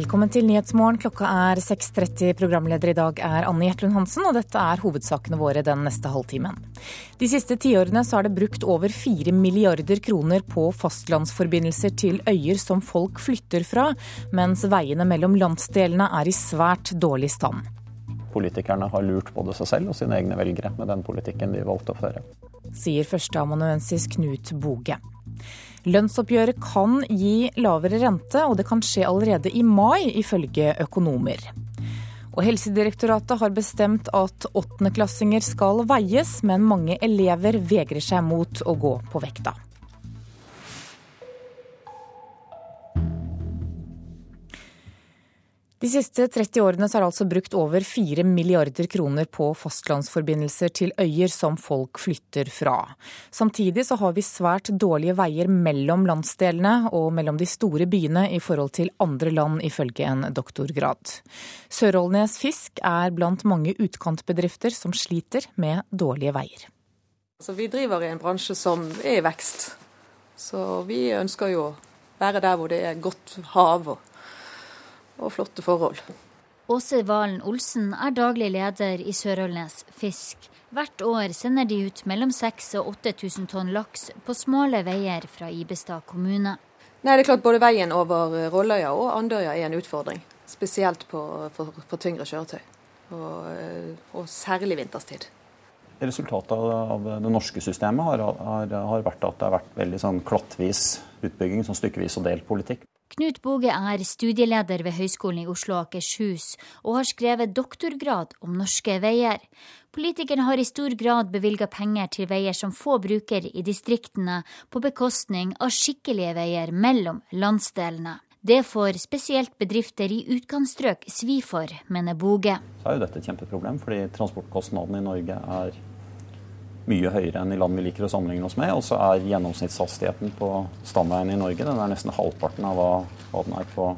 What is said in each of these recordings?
Velkommen til Nyhetsmorgen. Klokka er 6.30. Programleder i dag er Anne Gjertlund Hansen, og dette er hovedsakene våre den neste halvtimen. De siste tiårene så er det brukt over fire milliarder kroner på fastlandsforbindelser til øyer som folk flytter fra, mens veiene mellom landsdelene er i svært dårlig stand. Politikerne har lurt både seg selv og sine egne velgere med den politikken de valgte å føre. Sier førsteamanuensis Knut Boge. Lønnsoppgjøret kan gi lavere rente, og det kan skje allerede i mai, ifølge økonomer. Og Helsedirektoratet har bestemt at åttendeklassinger skal veies, men mange elever vegrer seg mot å gå på vekta. De siste 30 årene er det altså brukt over 4 milliarder kroner på fastlandsforbindelser til øyer som folk flytter fra. Samtidig så har vi svært dårlige veier mellom landsdelene og mellom de store byene i forhold til andre land, ifølge en doktorgrad. Sørålnes Fisk er blant mange utkantbedrifter som sliter med dårlige veier. Altså, vi driver i en bransje som er i vekst, så vi ønsker jo å være der hvor det er godt hav. og og flotte forhold. Åse Valen Olsen er daglig leder i Sørølnes Fisk. Hvert år sender de ut mellom 6000 og 8000 tonn laks på smale veier fra Ibestad kommune. Nei, det er klart Både veien over Rolløya og Andøya er en utfordring. Spesielt på, for, for tyngre kjøretøy. Og, og, særlig vinterstid. Resultatet av det norske systemet har, har, har vært at det har vært veldig sånn klattvis utbygging, sånn stykkevis og delt politikk. Knut Boge er studieleder ved Høgskolen i Oslo og Akershus, og har skrevet doktorgrad om norske veier. Politikerne har i stor grad bevilga penger til veier som få bruker i distriktene, på bekostning av skikkelige veier mellom landsdelene. Det får spesielt bedrifter i utkantstrøk svi for, mener Boge. Så er jo dette et kjempeproblem, fordi transportkostnadene i Norge er mye høyere enn i land vi liker å sammenligne oss med. Og så er gjennomsnittshastigheten på stamveien i Norge den er nesten halvparten av hva, hva den er på,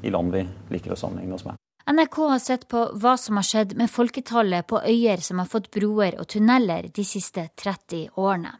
i land vi liker å sammenligne oss med. NRK har sett på hva som har skjedd med folketallet på øyer som har fått broer og tunneler de siste 30 årene.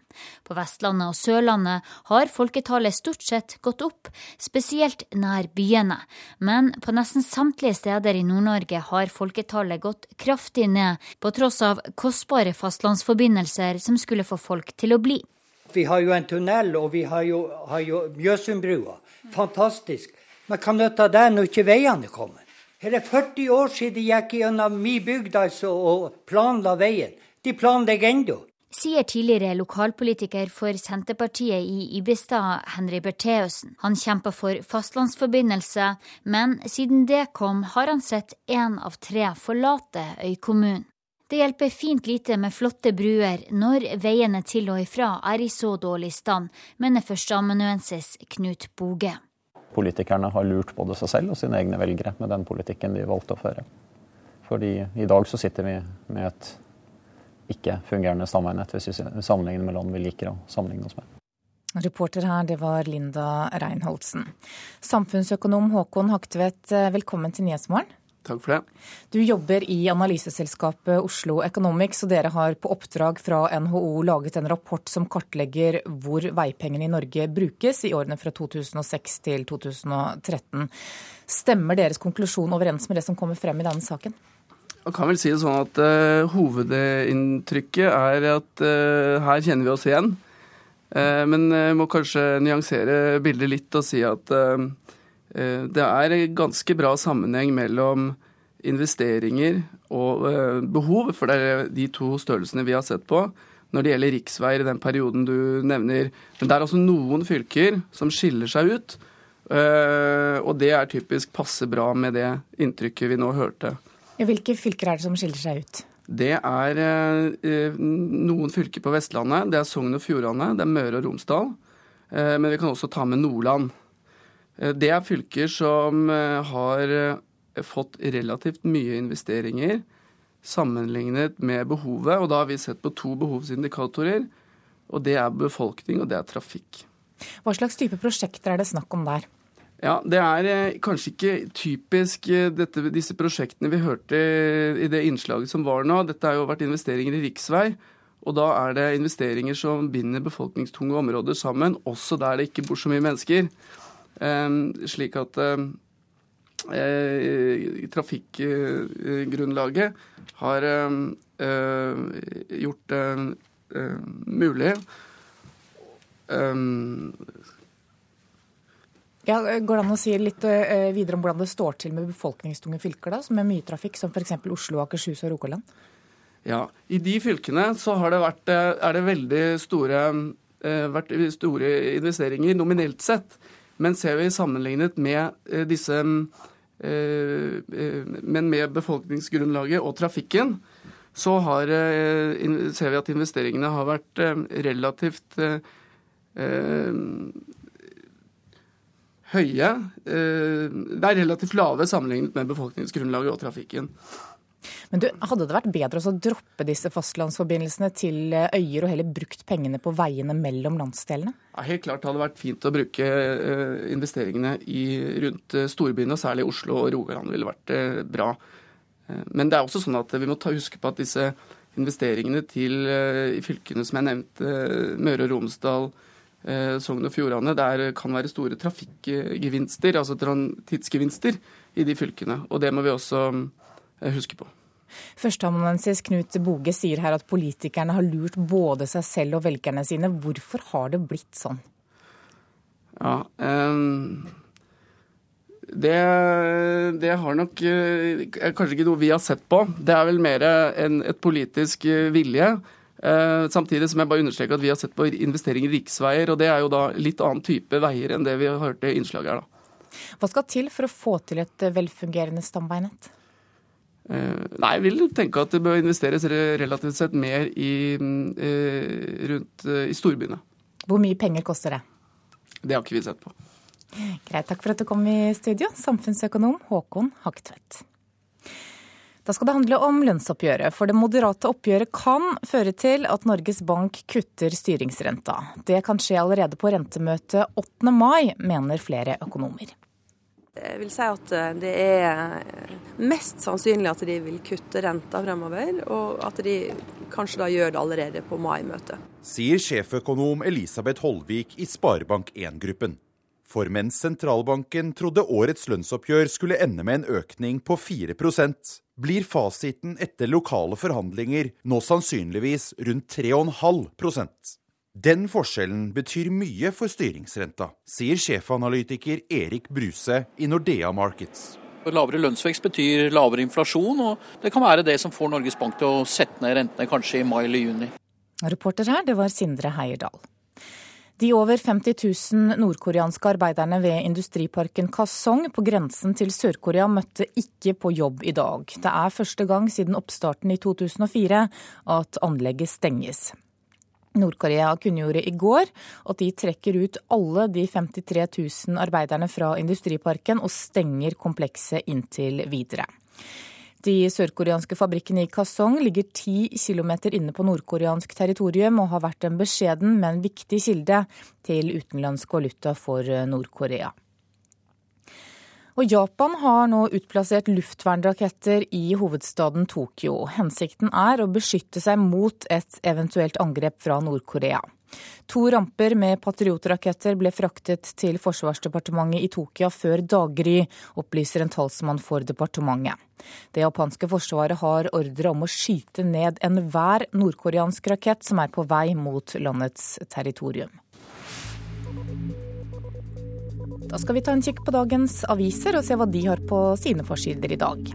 På Vestlandet og Sørlandet har folketallet stort sett gått opp, spesielt nær byene. Men på nesten samtlige steder i Nord-Norge har folketallet gått kraftig ned, på tross av kostbare fastlandsforbindelser som skulle få folk til å bli. Vi har jo en tunnel, og vi har jo, jo Mjøsundbrua. Fantastisk. Men hva nytter det når ikke veiene kommer? Her er 40 år siden de gikk gjennom min bygd altså, og planla veien. De planlegger ennå. Sier tidligere lokalpolitiker for Senterpartiet i Ibestad, Henry Bertheussen. Han kjemper for fastlandsforbindelse, men siden det kom, har han sett én av tre forlate øykommunen. Det hjelper fint lite med flotte bruer når veiene til og ifra er i så dårlig stand, mener førsteamanuensis Knut Boge. Politikerne har lurt både seg selv og sine egne velgere med den politikken de valgte å føre. Fordi i dag så sitter vi med et ikke-fungerende stamveinett hvis vi sammenligner med land vi liker å sammenligne oss med. Reporter her, det var Linda Reinholdsen. Samfunnsøkonom Håkon Haktvedt, velkommen til Nyhetsmorgen. Takk for det. Du jobber i analyseselskapet Oslo Economics, og dere har på oppdrag fra NHO laget en rapport som kartlegger hvor veipengene i Norge brukes i årene fra 2006 til 2013. Stemmer deres konklusjon overens med det som kommer frem i denne saken? Jeg kan vel si det sånn at uh, Hovedinntrykket er at uh, her kjenner vi oss igjen. Uh, men jeg må kanskje nyansere bildet litt og si at Eh, det er ganske bra sammenheng mellom investeringer og eh, behov, for det er de to størrelsene vi har sett på når det gjelder riksveier i den perioden du nevner. Men det er altså noen fylker som skiller seg ut, eh, og det er typisk passe bra med det inntrykket vi nå hørte. Hvilke fylker er det som skiller seg ut? Det er noen fylker på Vestlandet. Det er Sogn og Fjordane, det er Møre og Romsdal. Men vi kan også ta med Nordland. Eh, det er fylker som eh, har eh, fått relativt mye investeringer sammenlignet med behovet. Og da har vi sett på to behovsindikatorer. Og det er befolkning, og det er trafikk. Hva slags type prosjekter er det snakk om der? Ja, Det er kanskje ikke typisk dette, disse prosjektene vi hørte i det innslaget som var nå. Dette har jo vært investeringer i riksvei. Og da er det investeringer som binder befolkningstunge områder sammen, også der det ikke bor så mye mennesker. Ehm, slik at ehm, eh, trafikkgrunnlaget har gjort det mulig ja, Går det an å si litt videre om hvordan det står til med befolkningstunge fylker, da, med mye trafikk, som f.eks. Oslo, Akershus og Rogaland? Ja, I de fylkene så har det vært, er det veldig store, vært store investeringer nominelt sett. Men ser vi sammenlignet med eh, disse eh, eh, Men med befolkningsgrunnlaget og trafikken, så har, ser vi at investeringene har vært relativt høye. Det er relativt lave sammenlignet med befolkningsgrunnlaget og trafikken. Men du, Hadde det vært bedre å droppe disse fastlandsforbindelsene til eh, øyer, og heller brukt pengene på veiene mellom landsdelene? Ja, helt klart hadde det vært fint å bruke eh, investeringene i, rundt eh, storbyene, særlig Oslo og Rogaland ville vært bra. Men det er også sånn at vi må ta, huske på at disse investeringene til, i fylkene som jeg nevnte, Møre og Romsdal, Sogn og Fjordane, der kan være store trafikkgevinster, altså tidsgevinster, i de fylkene. Og det må vi også huske på. Førsteamanuensis Knut Boge sier her at politikerne har lurt både seg selv og velgerne sine. Hvorfor har det blitt sånn? Ja, um, det, det, har nok uh, kanskje ikke noe vi har sett på. Det er vel mer en, et politisk uh, vilje. Uh, samtidig som jeg bare understreker at vi har sett på investeringer i riksveier, og det er jo da litt annen type veier enn det vi har hørt i innslaget her, da. Hva skal til for å få til et velfungerende stamveinett? Eh, nei, jeg vil tenke at det bør investeres relativt sett mer i, eh, rundt eh, i storbyene. Hvor mye penger koster det? Det har ikke vi sett på. Greit, takk for at du kom i studio, samfunnsøkonom Håkon Hagtvedt. Da skal det handle om lønnsoppgjøret, for det moderate oppgjøret kan føre til at Norges Bank kutter styringsrenta. Det kan skje allerede på rentemøtet 8. mai, mener flere økonomer. Jeg vil si at eh, det er mest sannsynlig at de vil kutte renta fremover, og at de kanskje da gjør det allerede på mai-møtet. Sier sjeføkonom Elisabeth Holvik i Sparebank1-gruppen. For mens sentralbanken trodde årets lønnsoppgjør skulle ende med en økning på 4% blir fasiten etter lokale forhandlinger nå sannsynligvis rundt 3,5 den forskjellen betyr mye for styringsrenta, sier sjefanalytiker Erik Bruse i Nordea Markets. Lavere lønnsvekst betyr lavere inflasjon, og det kan være det som får Norges Bank til å sette ned rentene kanskje i mai eller juni. Reporter her, det var Sindre Heierdal. De over 50 000 nordkoreanske arbeiderne ved industriparken Kasong på grensen til Sør-Korea møtte ikke på jobb i dag. Det er første gang siden oppstarten i 2004 at anlegget stenges. Nord-Korea kunngjorde i går at de trekker ut alle de 53 000 arbeiderne fra industriparken og stenger komplekset inntil videre. De sørkoreanske fabrikkene i Kasong ligger ti kilometer inne på nordkoreansk territorium og har vært en beskjeden, men viktig kilde til utenlandsk valuta for Nord-Korea. Og Japan har nå utplassert luftvernraketter i hovedstaden Tokyo. Hensikten er å beskytte seg mot et eventuelt angrep fra Nord-Korea. To ramper med patriotraketter ble fraktet til Forsvarsdepartementet i Tokyo før daggry, opplyser en talsmann for departementet. Det japanske forsvaret har ordre om å skyte ned enhver nordkoreansk rakett som er på vei mot landets territorium. Da skal vi ta en kikk på dagens aviser og se hva de har på sine forsider i dag.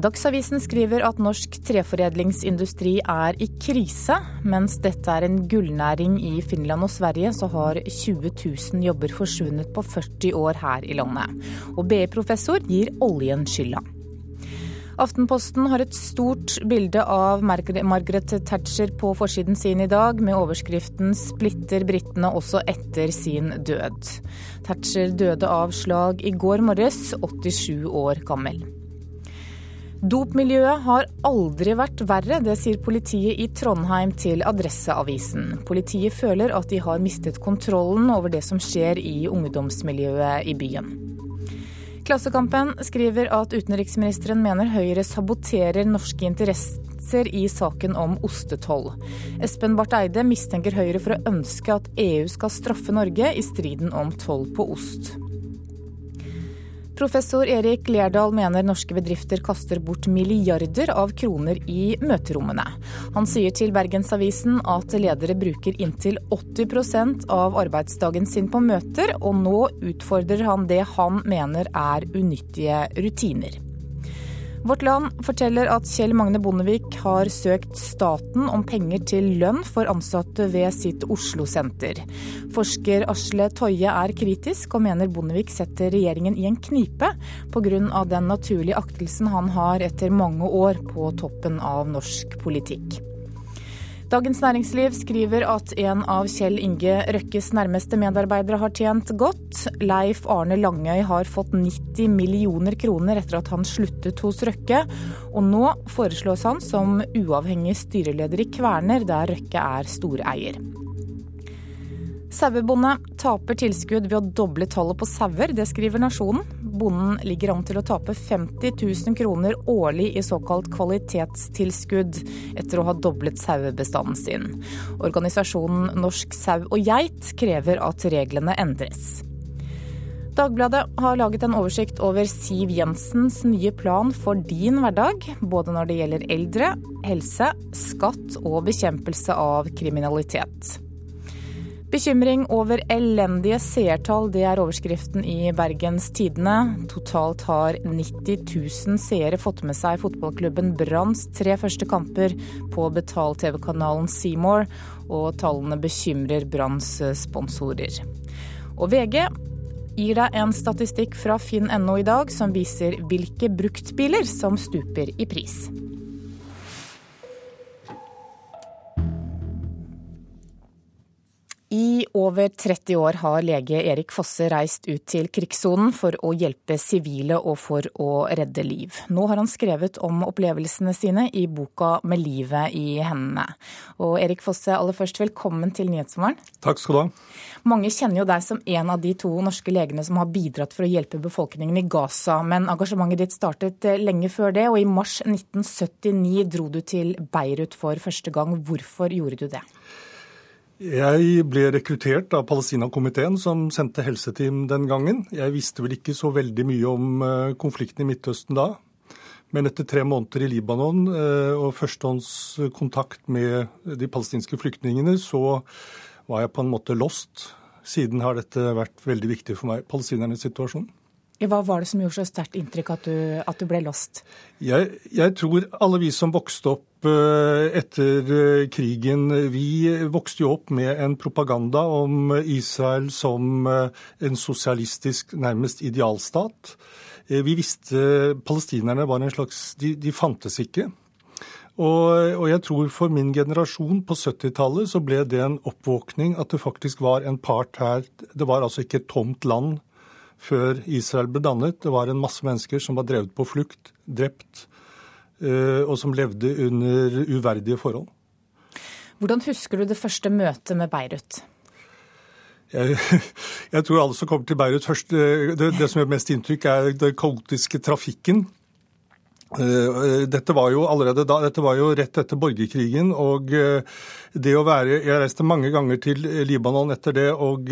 Dagsavisen skriver at norsk treforedlingsindustri er i krise. Mens dette er en gullnæring i Finland og Sverige, så har 20 000 jobber forsvunnet på 40 år her i landet. Og BI-professor gir oljen skylda. Aftenposten har et stort bilde av Margaret Thatcher på forsiden sin i dag, med overskriften 'Splitter britene også etter sin død'. Thatcher døde av slag i går morges, 87 år gammel. Dopmiljøet har aldri vært verre, det sier politiet i Trondheim til Adresseavisen. Politiet føler at de har mistet kontrollen over det som skjer i ungdomsmiljøet i byen. Klassekampen skriver at utenriksministeren mener Høyre saboterer norske interesser i saken om ostetoll. Espen Barth Eide mistenker Høyre for å ønske at EU skal straffe Norge i striden om toll på ost. Professor Erik Lerdal mener norske bedrifter kaster bort milliarder av kroner i møterommene. Han sier til Bergensavisen at ledere bruker inntil 80% av arbeidsdagen sin på møter, og nå utfordrer han det han mener er unyttige rutiner. Vårt Land forteller at Kjell Magne Bondevik har søkt staten om penger til lønn for ansatte ved sitt Oslo-senter. Forsker Asle Toje er kritisk, og mener Bondevik setter regjeringen i en knipe pga. den naturlige aktelsen han har etter mange år på toppen av norsk politikk. Dagens Næringsliv skriver at en av Kjell Inge Røkkes nærmeste medarbeidere har tjent godt. Leif Arne Langøy har fått 90 millioner kroner etter at han sluttet hos Røkke, og nå foreslås han som uavhengig styreleder i Kverner, der Røkke er storeier. Sauebonde taper tilskudd ved å doble tallet på sauer, det skriver Nasjonen. Bonden ligger an til å tape 50 000 kroner årlig i såkalt kvalitetstilskudd etter å ha doblet sauebestanden sin. Organisasjonen Norsk sau og geit krever at reglene endres. Dagbladet har laget en oversikt over Siv Jensens nye plan for din hverdag, både når det gjelder eldre, helse, skatt og bekjempelse av kriminalitet. Bekymring over elendige seertall, det er overskriften i Bergens Tidende. Totalt har 90 000 seere fått med seg fotballklubben Branns tre første kamper på betalt-TV-kanalen Seymour, og tallene bekymrer Branns sponsorer. Og VG gir deg en statistikk fra finn.no i dag som viser hvilke bruktbiler som stuper i pris. I over 30 år har lege Erik Fosse reist ut til krigssonen for å hjelpe sivile og for å redde liv. Nå har han skrevet om opplevelsene sine i boka 'Med livet i hendene'. Og Erik Fosse, aller først velkommen til Nyhetsmorgen. Takk skal du ha. Mange kjenner jo deg som en av de to norske legene som har bidratt for å hjelpe befolkningen i Gaza, men engasjementet ditt startet eh, lenge før det, og i mars 1979 dro du til Beirut for første gang. Hvorfor gjorde du det? Jeg ble rekruttert av Palestina-komiteen, som sendte helseteam den gangen. Jeg visste vel ikke så veldig mye om eh, konflikten i Midtøsten da. Men etter tre måneder i Libanon eh, og førstehåndskontakt med de palestinske flyktningene, så var jeg på en måte lost. Siden har dette vært veldig viktig for meg, palestinernes situasjon. Hva var det som gjorde så sterkt inntrykk at du, at du ble lost? Jeg, jeg, tror alle vi som vokste opp eh, etter eh, krigen, vi vokste jo opp med en propaganda om Israel som eh, en sosialistisk, nærmest idealstat. Vi visste palestinerne var en slags De, de fantes ikke. Og, og, jeg tror for min generasjon på 70-tallet så ble det en oppvåkning at det faktisk var en part her. Det var altså ikke et tomt land før Israel ble dannet. Det var en masse mennesker som var drevet på flukt, drept, eh, og som levde under uverdige forhold. Hvordan husker du det første møtet med Beirut? Jeg, jeg tror alle som kommer til Beirut først, eh, det, det som gjør mest inntrykk, er den kaotiske trafikken. Eh, dette var jo allerede da, dette var jo rett etter borgerkrigen. og det å være, Jeg reiste mange ganger til Libanon etter det. og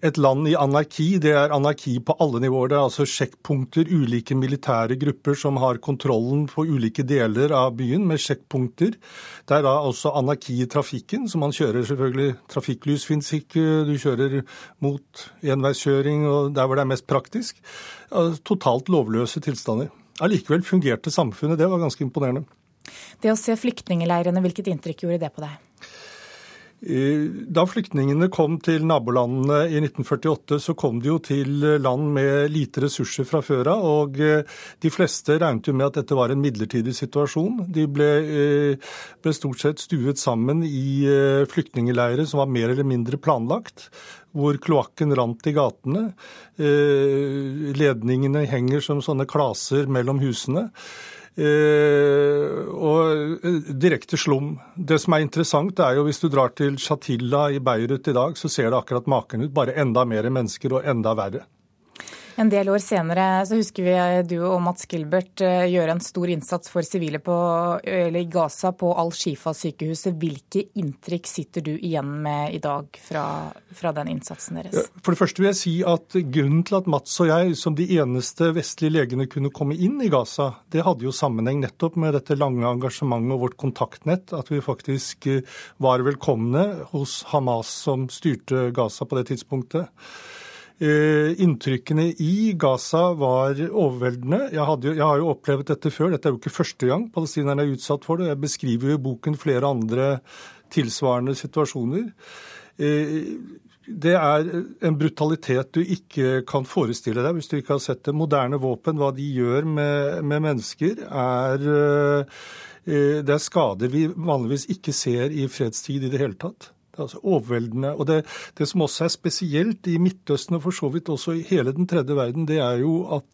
et land i anarki, det er anarki på alle nivåer. Det er altså sjekkpunkter, ulike militære grupper som har kontrollen på ulike deler av byen med sjekkpunkter. Det er da også anarki i trafikken, så man kjører selvfølgelig Trafikklys fins ikke, du kjører mot enveiskjøring og der hvor det er mest praktisk. Totalt lovløse tilstander. Allikevel fungerte samfunnet, det var ganske imponerende. Det å se flyktningeleirene, hvilket inntrykk gjorde det på deg? Da flyktningene kom til nabolandene i 1948, så kom de jo til land med lite ressurser fra før av. Og eh, de fleste regnet jo med at dette var en midlertidig situasjon. De ble, eh, ble stort sett stuet sammen i eh, flyktningleirer som var mer eller mindre planlagt hvor kloakken rant i gatene. Ledningene henger som sånne klaser mellom husene. Eh, og eh, direkte slum. Det som er interessant, er jo hvis du drar til Shatilla i Beirut i dag, så ser det akkurat maken ut. Bare enda mer mennesker og enda verre. En del år senere så husker vi du og Mats Gilbert eh, gjøre en stor innsats for sivile på, i Gaza på Al-Shifa-sykehuset. Hvilke inntrykk sitter du igjen med i dag fra, fra, den innsatsen deres? For det første vil jeg si at Grunnen til at Mats og jeg som de eneste vestlige legene kunne komme inn i Gaza, det hadde jo sammenheng nettopp med dette lange engasjementet og vårt kontaktnett. At vi faktisk eh, var velkomne hos Hamas som styrte Gaza på det tidspunktet. Eh, inntrykkene i Gaza var overveldende. Jeg, hadde, jeg, har jo opplevd dette før. Dette er jo ikke første gang palestinerne er utsatt for det. Jeg beskriver jo i boken flere andre tilsvarende situasjoner. Eh, det er en brutalitet du ikke kan forestille deg hvis du ikke har sett det. Moderne våpen, hva de gjør med, med mennesker, er eh, det er skader vi vanligvis ikke ser i fredstid i det hele tatt. Det er altså overveldende. Og det, det, som også er spesielt i Midtøsten, og for så vidt også i hele den tredje verden, det er jo at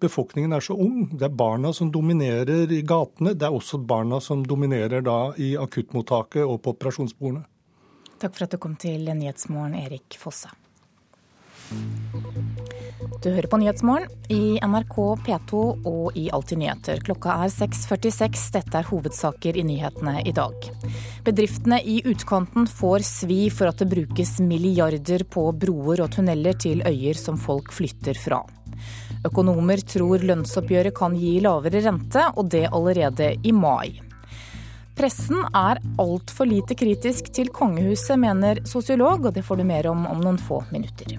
befolkningen er så ung. Det er barna som dominerer i gatene. Det er også barna som dominerer da i akuttmottaket og på operasjonsbordene. Takk for at du kom til Nyhetsmorgen, Erik Fosse. Du hører på Nyhetsmorgen i NRK P2 og i Alltid nyheter. Klokka er 6.46. Dette er hovedsaker i nyhetene i dag. Bedriftene i utkanten får svi for at det brukes milliarder på broer og tunneler til øyer som folk flytter fra. Økonomer tror lønnsoppgjøret kan gi lavere rente, og det allerede i mai. Pressen er altfor lite kritisk til kongehuset, mener sosiolog, og det får du mer om om noen få minutter.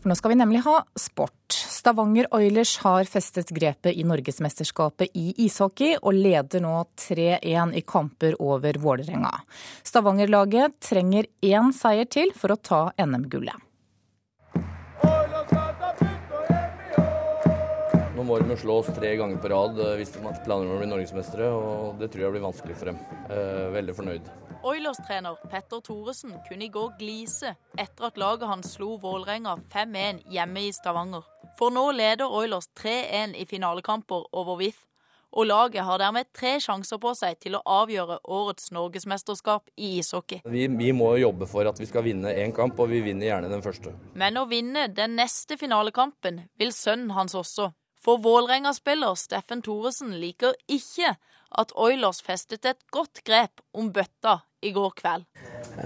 For nå skal vi nemlig ha sport. Stavanger Oilers har festet grepet i Norgesmesterskapet i ishockey, og leder nå 3-1 i kamper over Vålerenga. Stavanger-laget trenger én seier til for å ta NM-gullet. Nå må de slå oss tre ganger på rad eh, hvis de planer om å bli norgesmestere, og det tror jeg blir vanskelig for dem. Eh, veldig fornøyd. Oilers-trener Petter Thoresen kunne i går glise etter at laget hans slo Vålerenga 5-1 hjemme i Stavanger. For nå leder Oilers 3-1 i finalekamper over VIF, og laget har dermed tre sjanser på seg til å avgjøre årets norgesmesterskap i ishockey. Vi, vi må jobbe for at vi skal vinne én kamp, og vi vinner gjerne den første. Men å vinne den neste finalekampen vil sønnen hans også. For Vålerenga-spiller Steffen Thoresen liker ikke at Oilers festet et godt grep om bøtta i går kveld.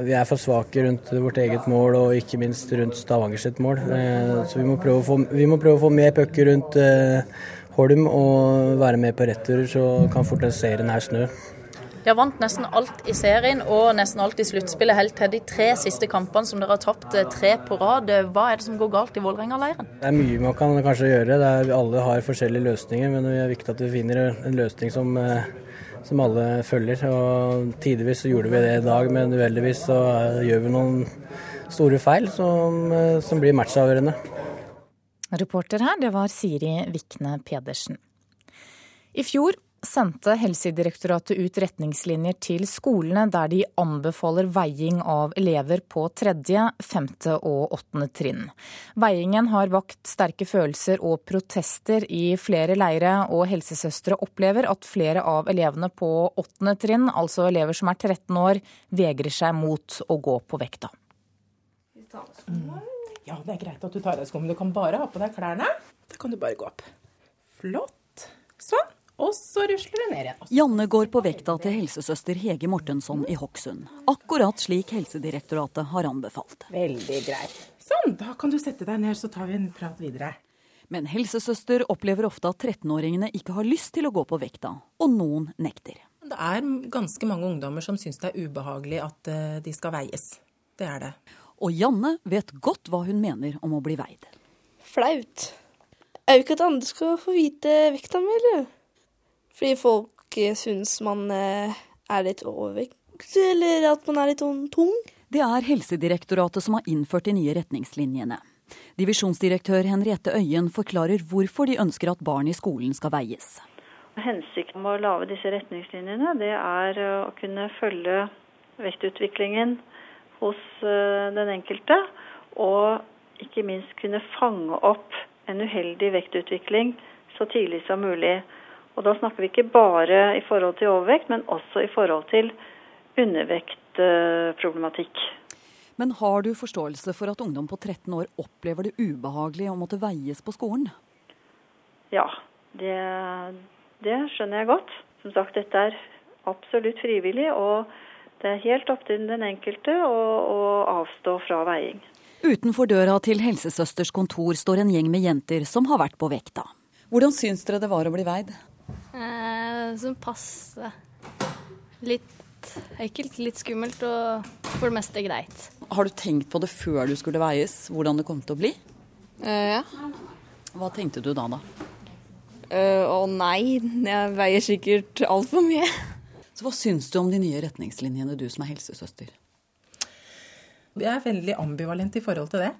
Vi er for svake rundt vårt eget mål og ikke minst rundt Stavanger sitt mål. Eh, så vi må prøve å få, prøve å få mer pucker rundt eh, Holm og være med på returer, så kan fort den serien her snø. De har vant nesten alt i serien og nesten alt i sluttspillet helt til de tre siste kampene som dere har tapt eh, tre på rad. Hva er det som går galt i Vålerenga-leiren? Det er mye man kan kanskje gjøre. Er, alle har forskjellige løsninger, men det er viktig at vi finner en løsning som, eh, som alle følger. Og Tidvis gjorde vi det i dag, men uheldigvis så eh, gjør vi noen store feil som, som blir matchavgjørende. Reporter her, det var Siri Vikne Pedersen. I fjor sendte Helsedirektoratet ut retningslinjer til skolene der de anbefaler veiing av elever på tredje, femte og åttende trinn. Veiingen har vakt sterke følelser og protester i flere leire, og helsesøstre opplever at flere av elevene på åttende trinn, altså elever som er 13 år, vegrer seg mot å gå på vekta. Ja, det er greit at du tar av deg skoene, men du kan bare ha på deg klærne. Da kan du bare gå opp. Flott. Sånn. Og så rusler du ned igjen. Janne går på vekta til helsesøster Hege Mortensson i Hokksund. Akkurat slik Helsedirektoratet har anbefalt. Veldig greit. Sånn, da kan du sette deg ned, så tar vi en prat videre. Men helsesøster opplever ofte at 13-åringene ikke har lyst til å gå på vekta, og noen nekter. Det er ganske mange ungdommer som syns det er ubehagelig at eh, de skal veies. Det er det. Og Janne vet godt hva hun mener om å bli veid. Flaut. Er jo ikke at andre skal få vite vekta mi, eller? Fordi folk eh, syns man eh, er litt overvekt, eller at man er litt sånn tung. Det er Helsedirektoratet som har innført de nye retningslinjene. Divisjonsdirektør Henriette Øyen forklarer hvorfor de ønsker at barn i skolen skal veies. Hensikten med å lage disse retningslinjene det er eh, å kunne følge vektutviklingen hos den enkelte, og ikke minst kunne fange opp en uheldig vektutvikling så tidlig som mulig. Og da snakker vi ikke bare i forhold til overvekt, men også i forhold til undervektproblematikk. Men har du forståelse for at ungdom på 13 år opplever det ubehagelig å måtte veies på skolen? Ja, det, det skjønner jeg godt. Som sagt, dette er absolutt frivillig, og det er helt opp til den enkelte å, å avstå fra veiing. Utenfor døra til helsesøsters kontor står en gjeng med jenter som har vært på vekta. Hvordan syns dere det var å bli veid? Eh, som passer. Litt ekkelt, litt skummelt og for det meste greit. Har du tenkt på det før du skulle veies, hvordan det kom til å bli? Eh, ja. Hva tenkte du da, da? Eh, å nei, jeg veier sikkert altfor mye. Så Hva syns du om de nye retningslinjene, du som er helsesøster? Jeg er veldig ambivalent i forhold til det.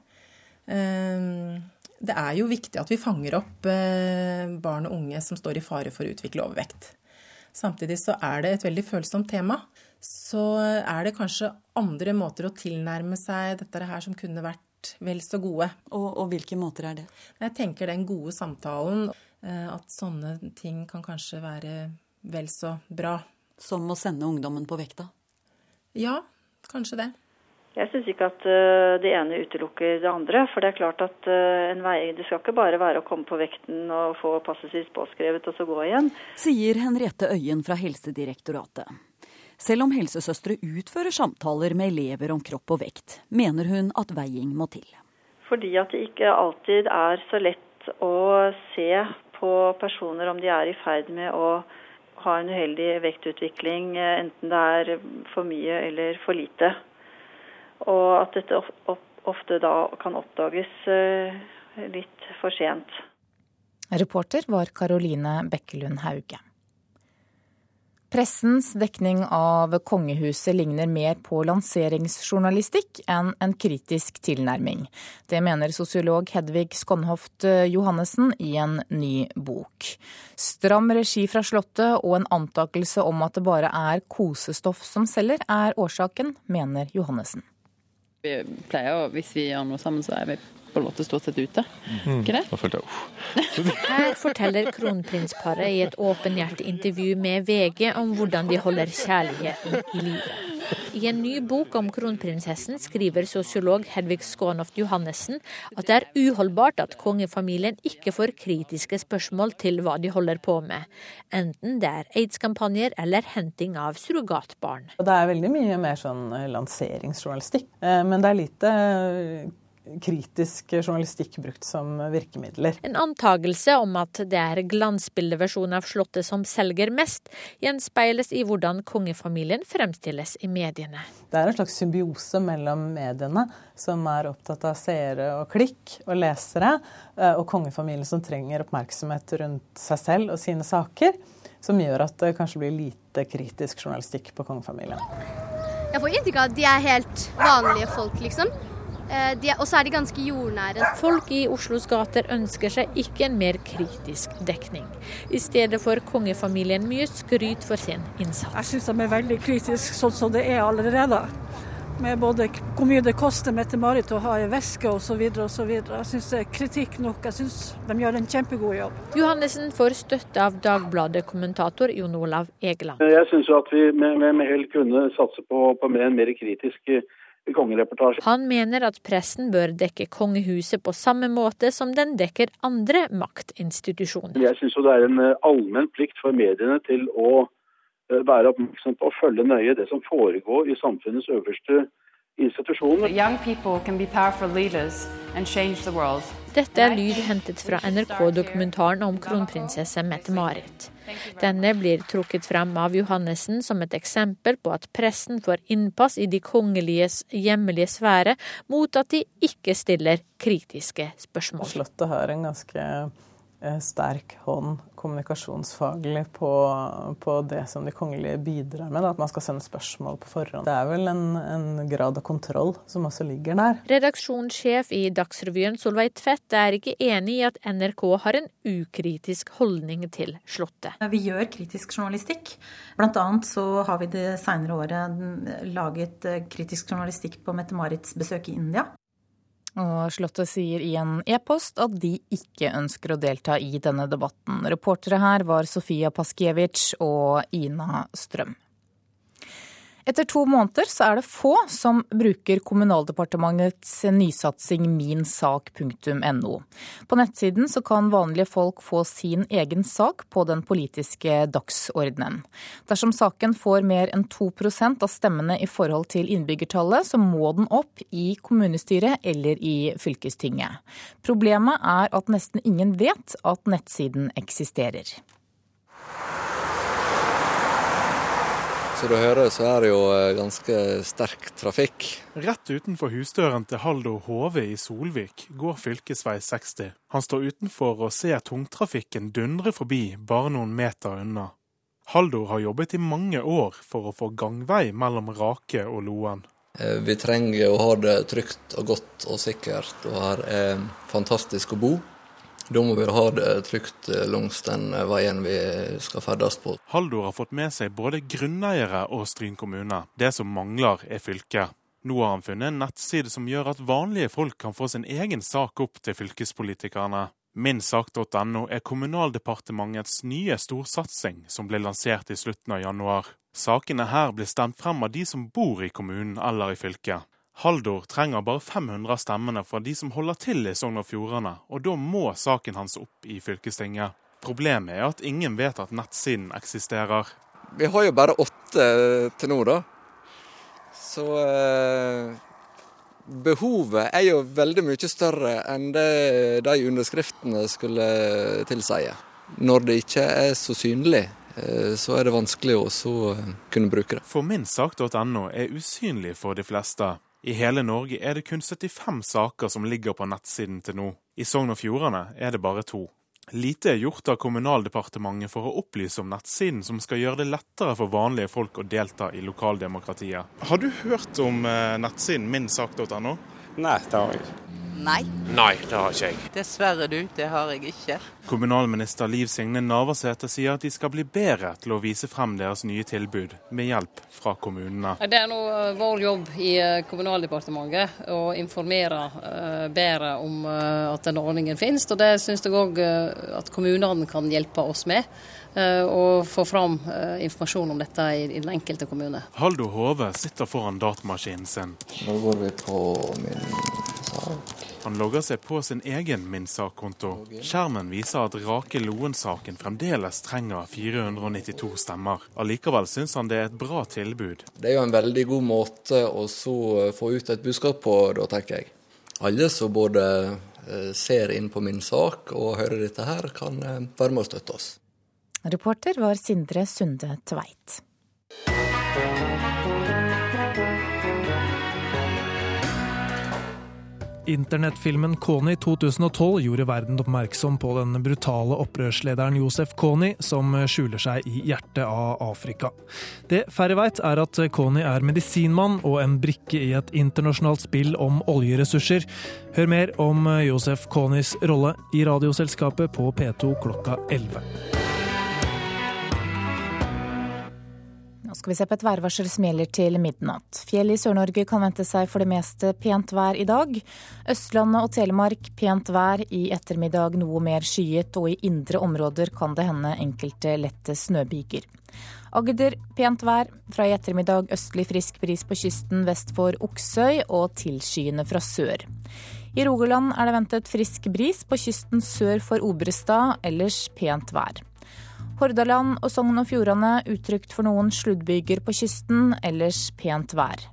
Eh, det er jo viktig at vi fanger opp eh, barn og unge som står i fare for å utvikle overvekt. Samtidig så er det et veldig følsomt tema. Så er det kanskje andre måter å tilnærme seg dette her som kunne vært vel så gode. Og, og hvilke måter er det? Jeg tenker den gode samtalen. Eh, at sånne ting kan kanskje være vel så bra. Som å sende ungdommen på vekta? Ja, kanskje det. Jeg syns ikke at uh, det ene utelukker det andre. For det er klart at uh, en vei, det skal ikke bare være å komme på vekten og få passet sitt påskrevet og så gå igjen. Sier Henriette Øyen fra Helsedirektoratet. Selv om helsesøstre utfører samtaler med elever om kropp og vekt, mener hun at veiing må til. Fordi at det ikke alltid er så lett å se på personer om de er i ferd med å ha en uheldig vektutvikling, eh, enten det er for mye eller for lite. Og at dette ofte da kan oppdages eh, litt for sent. Reporter var Karoline Bekkelund Hauge. Pressens dekning av kongehuset ligner mer på lanseringsjournalistikk enn en kritisk tilnærming. Det mener sosiolog Hedvig Skonhoft Johannessen i en ny bok. Stram regi fra Slottet og en antakelse om at det bare er kosestoff som selger, er årsaken, mener Johannessen. Vi pleier å, Hvis vi gjør noe sammen, så er vi på en måte stort sett ute. Mm. Ikke det? Da følte jeg. Her forteller kronprinsparet i et åpenhjertig intervju med VG om hvordan de holder kjærligheten i live. I en ny bok om kronprinsessen skriver sosiolog Hedvig Skånoft Johannessen at det er uholdbart at kongefamilien ikke får kritiske spørsmål til hva de holder på med, enten det er aids-kampanjer eller henting av surrogatbarn. Det er veldig mye mer sånn lanseringsjournalistikk, eh, men det er lite kritisk journalistikk brukt som virkemidler. En antagelse om at det er glansbildeversjonen av Slottet som selger mest, gjenspeiles i hvordan kongefamilien fremstilles i mediene. Det er en slags symbiose mellom mediene, som er opptatt av seere og klikk og lesere, eh, og kongefamilien som trenger oppmerksomhet rundt seg selv og sine saker, som gjør at det kanskje blir lite kritisk journalistikk på kongefamilien. Jeg får inntrykk av at de er helt vanlige folk, liksom. Eh, og så er de ganske jordnære. Folk i Oslos gater ønsker seg ikke en mer kritisk dekning. I stedet får kongefamilien mye skryt for sin innsats. Jeg syns de er veldig kritiske sånn som det er allerede. Med både hvor mye det koster Mette-Marit å ha i veske osv. osv. Jeg syns det er kritikk nok. Jeg syns de gjør en kjempegod jobb. Johannessen får støtte av Dagbladet-kommentator Jon Olav Egeland. Jeg syns at vi med, med, med hell kunne satse på, på en mer kritisk kongereportasje. Han mener at pressen bør dekke kongehuset på samme måte som den dekker andre maktinstitusjoner. Jeg syns det er en eh, allmenn plikt for mediene til å eh, være oppmerksom på og følge nøye det som foregår i samfunnets øverste institusjoner. Dette er lyd hentet fra NRK-dokumentaren om kronprinsesse Mette-Marit. Denne blir trukket frem av Johannessen som et eksempel på at pressen får innpass i de kongeliges hjemlige sfære mot at de ikke stiller kritiske spørsmål. Slottet har en ganske sterk hånd kommunikasjonsfaglig på, på, det som de kongelige bidrar med. At man skal sende spørsmål på forhånd. Det er vel en, en grad av kontroll som også ligger der. Redaksjonssjef i Dagsrevyen Solveig Tvedt er ikke enig i at NRK har en ukritisk holdning til Slottet. Vi gjør kritisk journalistikk. Blant annet så har vi det seinere året laget eh, kritisk journalistikk på Mette-Marits besøk i India. Og Slottet sier i en e-post at de ikke ønsker å delta i denne debatten. Reportere her var Sofia Paskiewicz og Ina Strøm. Etter to måneder så er det få som bruker Kommunaldepartementets nysatsing minsak.no. På nettsiden så kan vanlige folk få sin egen sak på den politiske dagsordenen. Dersom saken får mer enn 2% av stemmene i forhold til innbyggertallet, så må den opp i kommunestyret eller i fylkestinget. Problemet er at nesten ingen vet at nettsiden eksisterer. Som du hører, så er det jo eh, ganske sterk trafikk. Rett utenfor husdøren til Haldor Hove i Solvik går fylkesvei 60. Han står utenfor og ser tungtrafikken dundre forbi bare noen meter unna. Haldor har jobbet i mange år for å få gangvei mellom Rake og Loen. Eh, vi trenger å ha det trygt og godt og sikkert, og her er fantastisk å bo. Da må vi ha det trygt eh, langs den eh, veien vi skal ferdes på. Haldor har fått med seg både grunneiere og Stryn kommune. Det som mangler, er fylket. Nå har han funnet en nettside som gjør at vanlige folk kan få sin egen sak opp til fylkespolitikerne. Minsak.no er Kommunaldepartementets nye storsatsing som ble lansert i slutten av januar. Sakene her blir stemt frem av de som bor i kommunen eller i fylket. Haldor trenger bare 500 stemmene fra de som holder til i Sogn og Fjordane, og da må saken hans opp i fylkestinget. Problemet er at ingen vet at nettsiden eksisterer. Vi har jo bare åtte til nå, da. Så eh, behovet er jo veldig mye større enn det de underskriftene skulle tilsi. Når det ikke er så synlig, eh, så er det vanskelig å kunne bruke det. For minsak.no er usynlig for de fleste. I hele Norge er det kun 75 saker som ligger på nettsiden til nå. I Sogn og Fjordane er det bare to. Lite er gjort av Kommunaldepartementet for å opplyse om nettsiden som skal gjøre det lettere for vanlige folk å delta i lokaldemokratiet. Har du hørt om eh, nettsiden minsak.no? Nei, det har jeg ikke. Nei. Nei, det har ikke jeg. Dessverre du, det har jeg ikke. Kommunalminister Liv Signe Navarsete sier at de skal bli bedre til å vise frem deres nye tilbud, med hjelp fra kommunene. Det er nå eh, vår jobb i eh, Kommunaldepartementet å informere eh, bedre om at den ordningen finnes. Og det syns jeg òg at kommunene kan hjelpe oss med. Og få fram informasjon om dette i den enkelte kommune. Haldo Hove sitter foran datamaskinen sin. Nå går vi på min sak. Han logger seg på sin egen Minsak-konto. Skjermen viser at Rake Loen-saken fremdeles trenger 492 stemmer. Allikevel syns han det er et bra tilbud. Det er jo en veldig god måte å få ut et budskap på, da tenker jeg. Alle som både eh, ser inn på min sak og hører dette her, kan eh, være med å støtte oss. Reporter var Sindre Sunde Tveit. Internettfilmen Kony 2012 gjorde verden oppmerksom på den brutale opprørslederen Josef Kony, som skjuler seg i hjertet av Afrika. Det færre veit, er at Kony er medisinmann og en brikke i et internasjonalt spill om oljeressurser. Hør mer om Josef Konys rolle i Radioselskapet på P2 klokka 11. skal vi se på et værvarsel som gjelder til midnatt. Fjell i Sør-Norge kan vente seg for det meste pent vær i dag. Østlandet og Telemark pent vær, i ettermiddag noe mer skyet, og i indre områder kan det hende enkelte lette snøbyger. Agder pent vær, fra i ettermiddag østlig frisk bris på kysten vest for Oksøy og tilskyende fra sør. I Rogaland er det ventet frisk bris, på kysten sør for Obrestad ellers pent vær. Hordaland og Sogn og Fjordane utrygt for noen sluddbyger på kysten, ellers pent vær.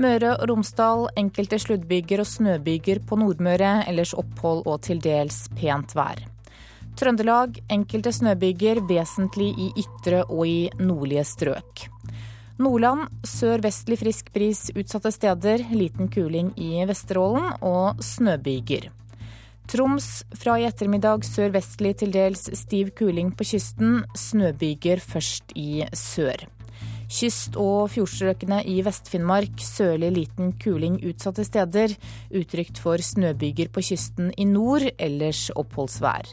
Møre og Romsdal enkelte sluddbyger og snøbyger på Nordmøre, ellers opphold og til dels pent vær. Trøndelag enkelte snøbyger, vesentlig i ytre og i nordlige strøk. Nordland sør-vestlig frisk bris utsatte steder, liten kuling i Vesterålen og snøbyger. Troms fra i ettermiddag sørvestlig til dels stiv kuling på kysten. Snøbyger først i sør. Kyst- og fjordstrøkene i Vest-Finnmark sørlig liten kuling utsatte steder. Utrygt for snøbyger på kysten i nord, ellers oppholdsvær.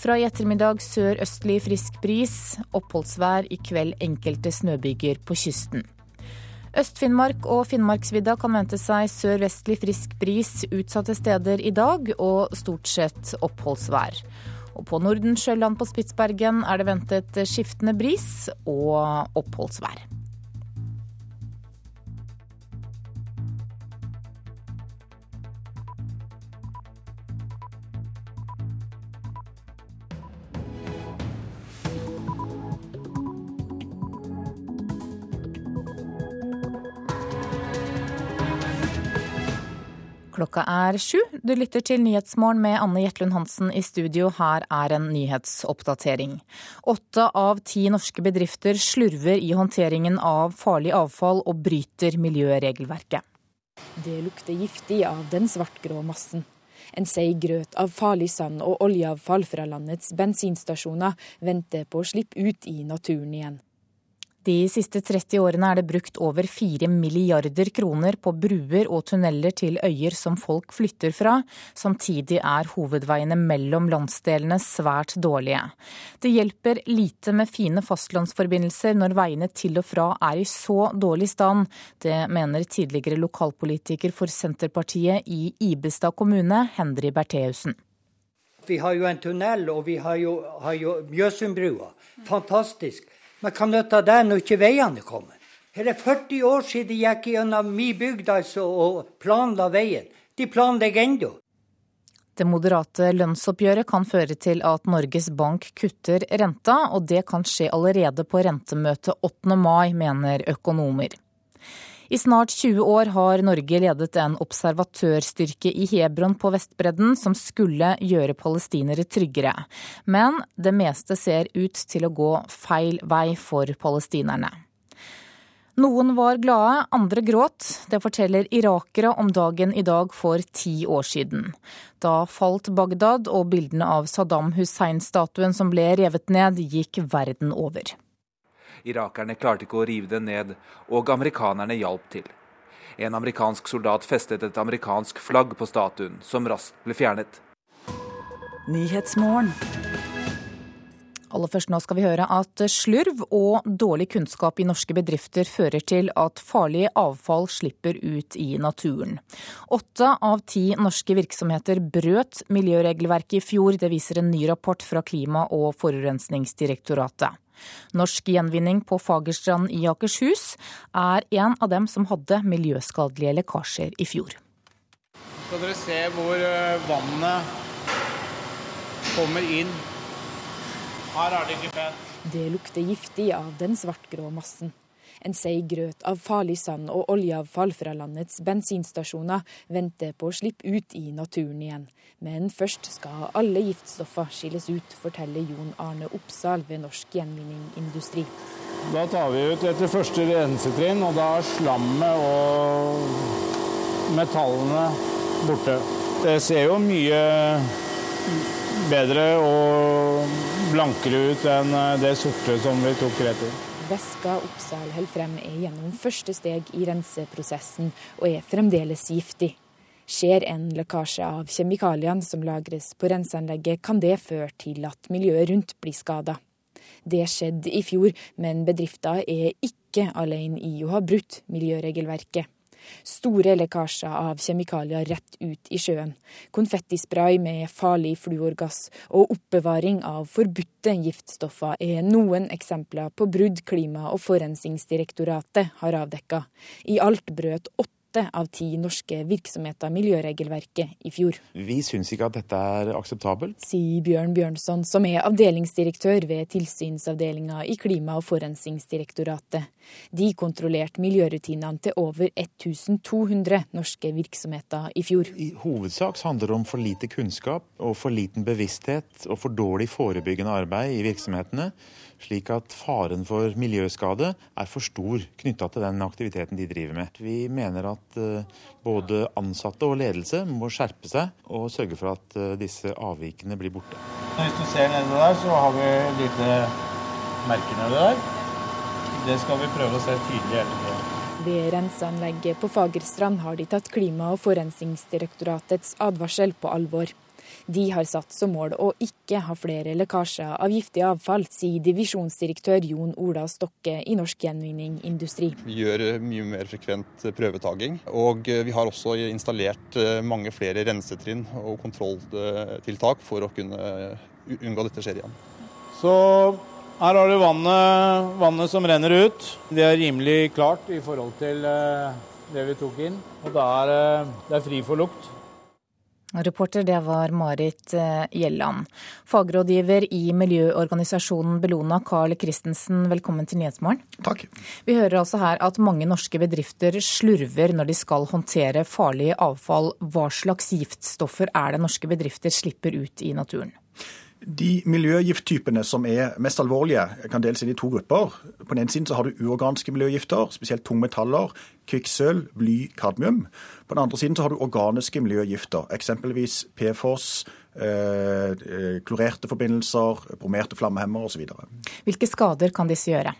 Fra i ettermiddag sørøstlig frisk bris. Oppholdsvær i kveld enkelte snøbyger på kysten. Øst-Finnmark og Finnmarksvidda kan vente seg sørvestlig frisk bris utsatte steder i dag, og stort sett oppholdsvær. Og på Nordensjøland på Spitsbergen er det ventet skiftende bris og oppholdsvær. Klokka er sju. Du lytter til Nyhetsmorgen med Anne Jetlund Hansen i studio. Her er en nyhetsoppdatering. Åtte av ti norske bedrifter slurver i håndteringen av farlig avfall og bryter miljøregelverket. Det lukter giftig av den svartgrå massen. En seig grøt av farlig sand og oljeavfall fra landets bensinstasjoner venter på å slippe ut i naturen igjen. De siste 30 årene er det brukt over 4 milliarder kroner på bruer og tunneler til øyer som folk flytter fra. Samtidig er hovedveiene mellom landsdelene svært dårlige. Det hjelper lite med fine fastlandsforbindelser når veiene til og fra er i så dårlig stand. Det mener tidligere lokalpolitiker for Senterpartiet i Ibestad kommune, Henry Bertheussen. Vi har jo en tunnel, og vi har jo, har jo Mjøsundbrua. Fantastisk. Men hva nytter det når ikke veiene er kommet? Her er 40 år siden de gikk gjennom min bygd altså, og planla veien. De planlegger ennå. Det moderate lønnsoppgjøret kan føre til at Norges Bank kutter renta, og det kan skje allerede på rentemøtet 8. mai, mener økonomer. I snart 20 år har Norge ledet en observatørstyrke i Hebron på Vestbredden som skulle gjøre palestinere tryggere. Men det meste ser ut til å gå feil vei for palestinerne. Noen var glade, andre gråt. Det forteller irakere om dagen i dag for ti år siden. Da falt Bagdad, og bildene av Saddam Hussein-statuen som ble revet ned, gikk verden over. Irakerne klarte ikke å rive den ned, og amerikanerne hjalp til. En amerikansk soldat festet et amerikansk flagg på statuen, som raskt ble fjernet. Aller først nå skal vi høre at slurv og dårlig kunnskap i norske bedrifter fører til at farlig avfall slipper ut i naturen. Åtte av ti norske virksomheter brøt miljøregelverket i fjor, det viser en ny rapport fra Klima- og forurensningsdirektoratet. Norsk gjenvinning på Fagerstrand i Akershus er en av dem som hadde miljøskadelige lekkasjer i fjor. Skal dere se hvor eh, vannet kommer inn. Her er det ikke pent. Det lukter giftig av den svartgrå massen. En seig grøt av farlig sand og oljeavfall fra landets bensinstasjoner venter på å slippe ut i naturen igjen. Men først skal alle giftstoffer skilles ut, forteller Jon Arne Oppsal ved Norsk Gjenvinning Industri. Da tar vi ut etter første rensetrinn, og da er slammet og metallene borte. Det ser jo mye bedre og blankere ut enn det sorte som vi tok rett i. Væska Oppsal holder frem er gjennom første steg i renseprosessen og er fremdeles giftig. Skjer en lekkasje av kjemikaliene som lagres på renseanlegget, kan det føre til at miljøet rundt blir skada. Det skjedde i fjor, men bedriften er ikke alene i å ha brutt miljøregelverket. Store lekkasjer av kjemikalier rett ut i sjøen. Konfettispray med farlig fluorgass og oppbevaring av forbudte giftstoffer er noen eksempler på brudd Klima- og forurensningsdirektoratet har avdekka. I alt brøt åtte åtte av ti norske virksomheter miljøregelverket i fjor. Vi syns ikke at dette er akseptabelt. Sier Bjørn Bjørnson, som er avdelingsdirektør ved tilsynsavdelinga i Klima- og forurensningsdirektoratet. De kontrollerte miljørutinene til over 1200 norske virksomheter i fjor. I hovedsak handler det om for lite kunnskap og for liten bevissthet og for dårlig forebyggende arbeid i virksomhetene slik at faren for miljøskade er for stor knytta til den aktiviteten de driver med. Vi mener at eh, både ansatte og ledelse må skjerpe seg og sørge for at eh, disse avvikene blir borte. Hvis du ser nede der, så har vi et lite merke nede der. Det skal vi prøve å se tydelig hele tida. Ved renseanlegget på Fagerstrand har de tatt Klima- og forurensningsdirektoratets advarsel på alvor. De har satt som mål å ikke ha flere lekkasjer av giftig avfall, sier divisjonsdirektør Jon Ola Stokke i Norsk Gjenvinning Industri. Vi gjør mye mer frekvent prøvetaking, og vi har også installert eh, mange flere rensetrinn og kontrolltiltak for å kunne unngå dette skjer igjen. Så her har du vannet, vannet som renner ut. Det er rimelig klart i forhold til eh, det vi tok inn. Og det er det er fri for lukt. Reporter det var Marit eh, Gjelland. Fagrådgiver i miljøorganisasjonen Bellona, Carl Christensen, velkommen til Nyhetsmorgen. Takk. Vi hører altså her at mange norske bedrifter slurver når de skal håndtere farlig avfall. Hva slags giftstoffer er det norske bedrifter slipper ut i naturen? De miljøgifttypene som er mest alvorlige, kan deles inn i to grupper. På den ene siden så har du uorganiske miljøgifter, spesielt tungmetaller, kvikksølv, bly, kadmium. På den andre siden så har du organiske miljøgifter, eksempelvis PFOS, eh, eh, klorerte forbindelser, bromerte flammehemmere osv. Hvilke skader kan disse gjøre?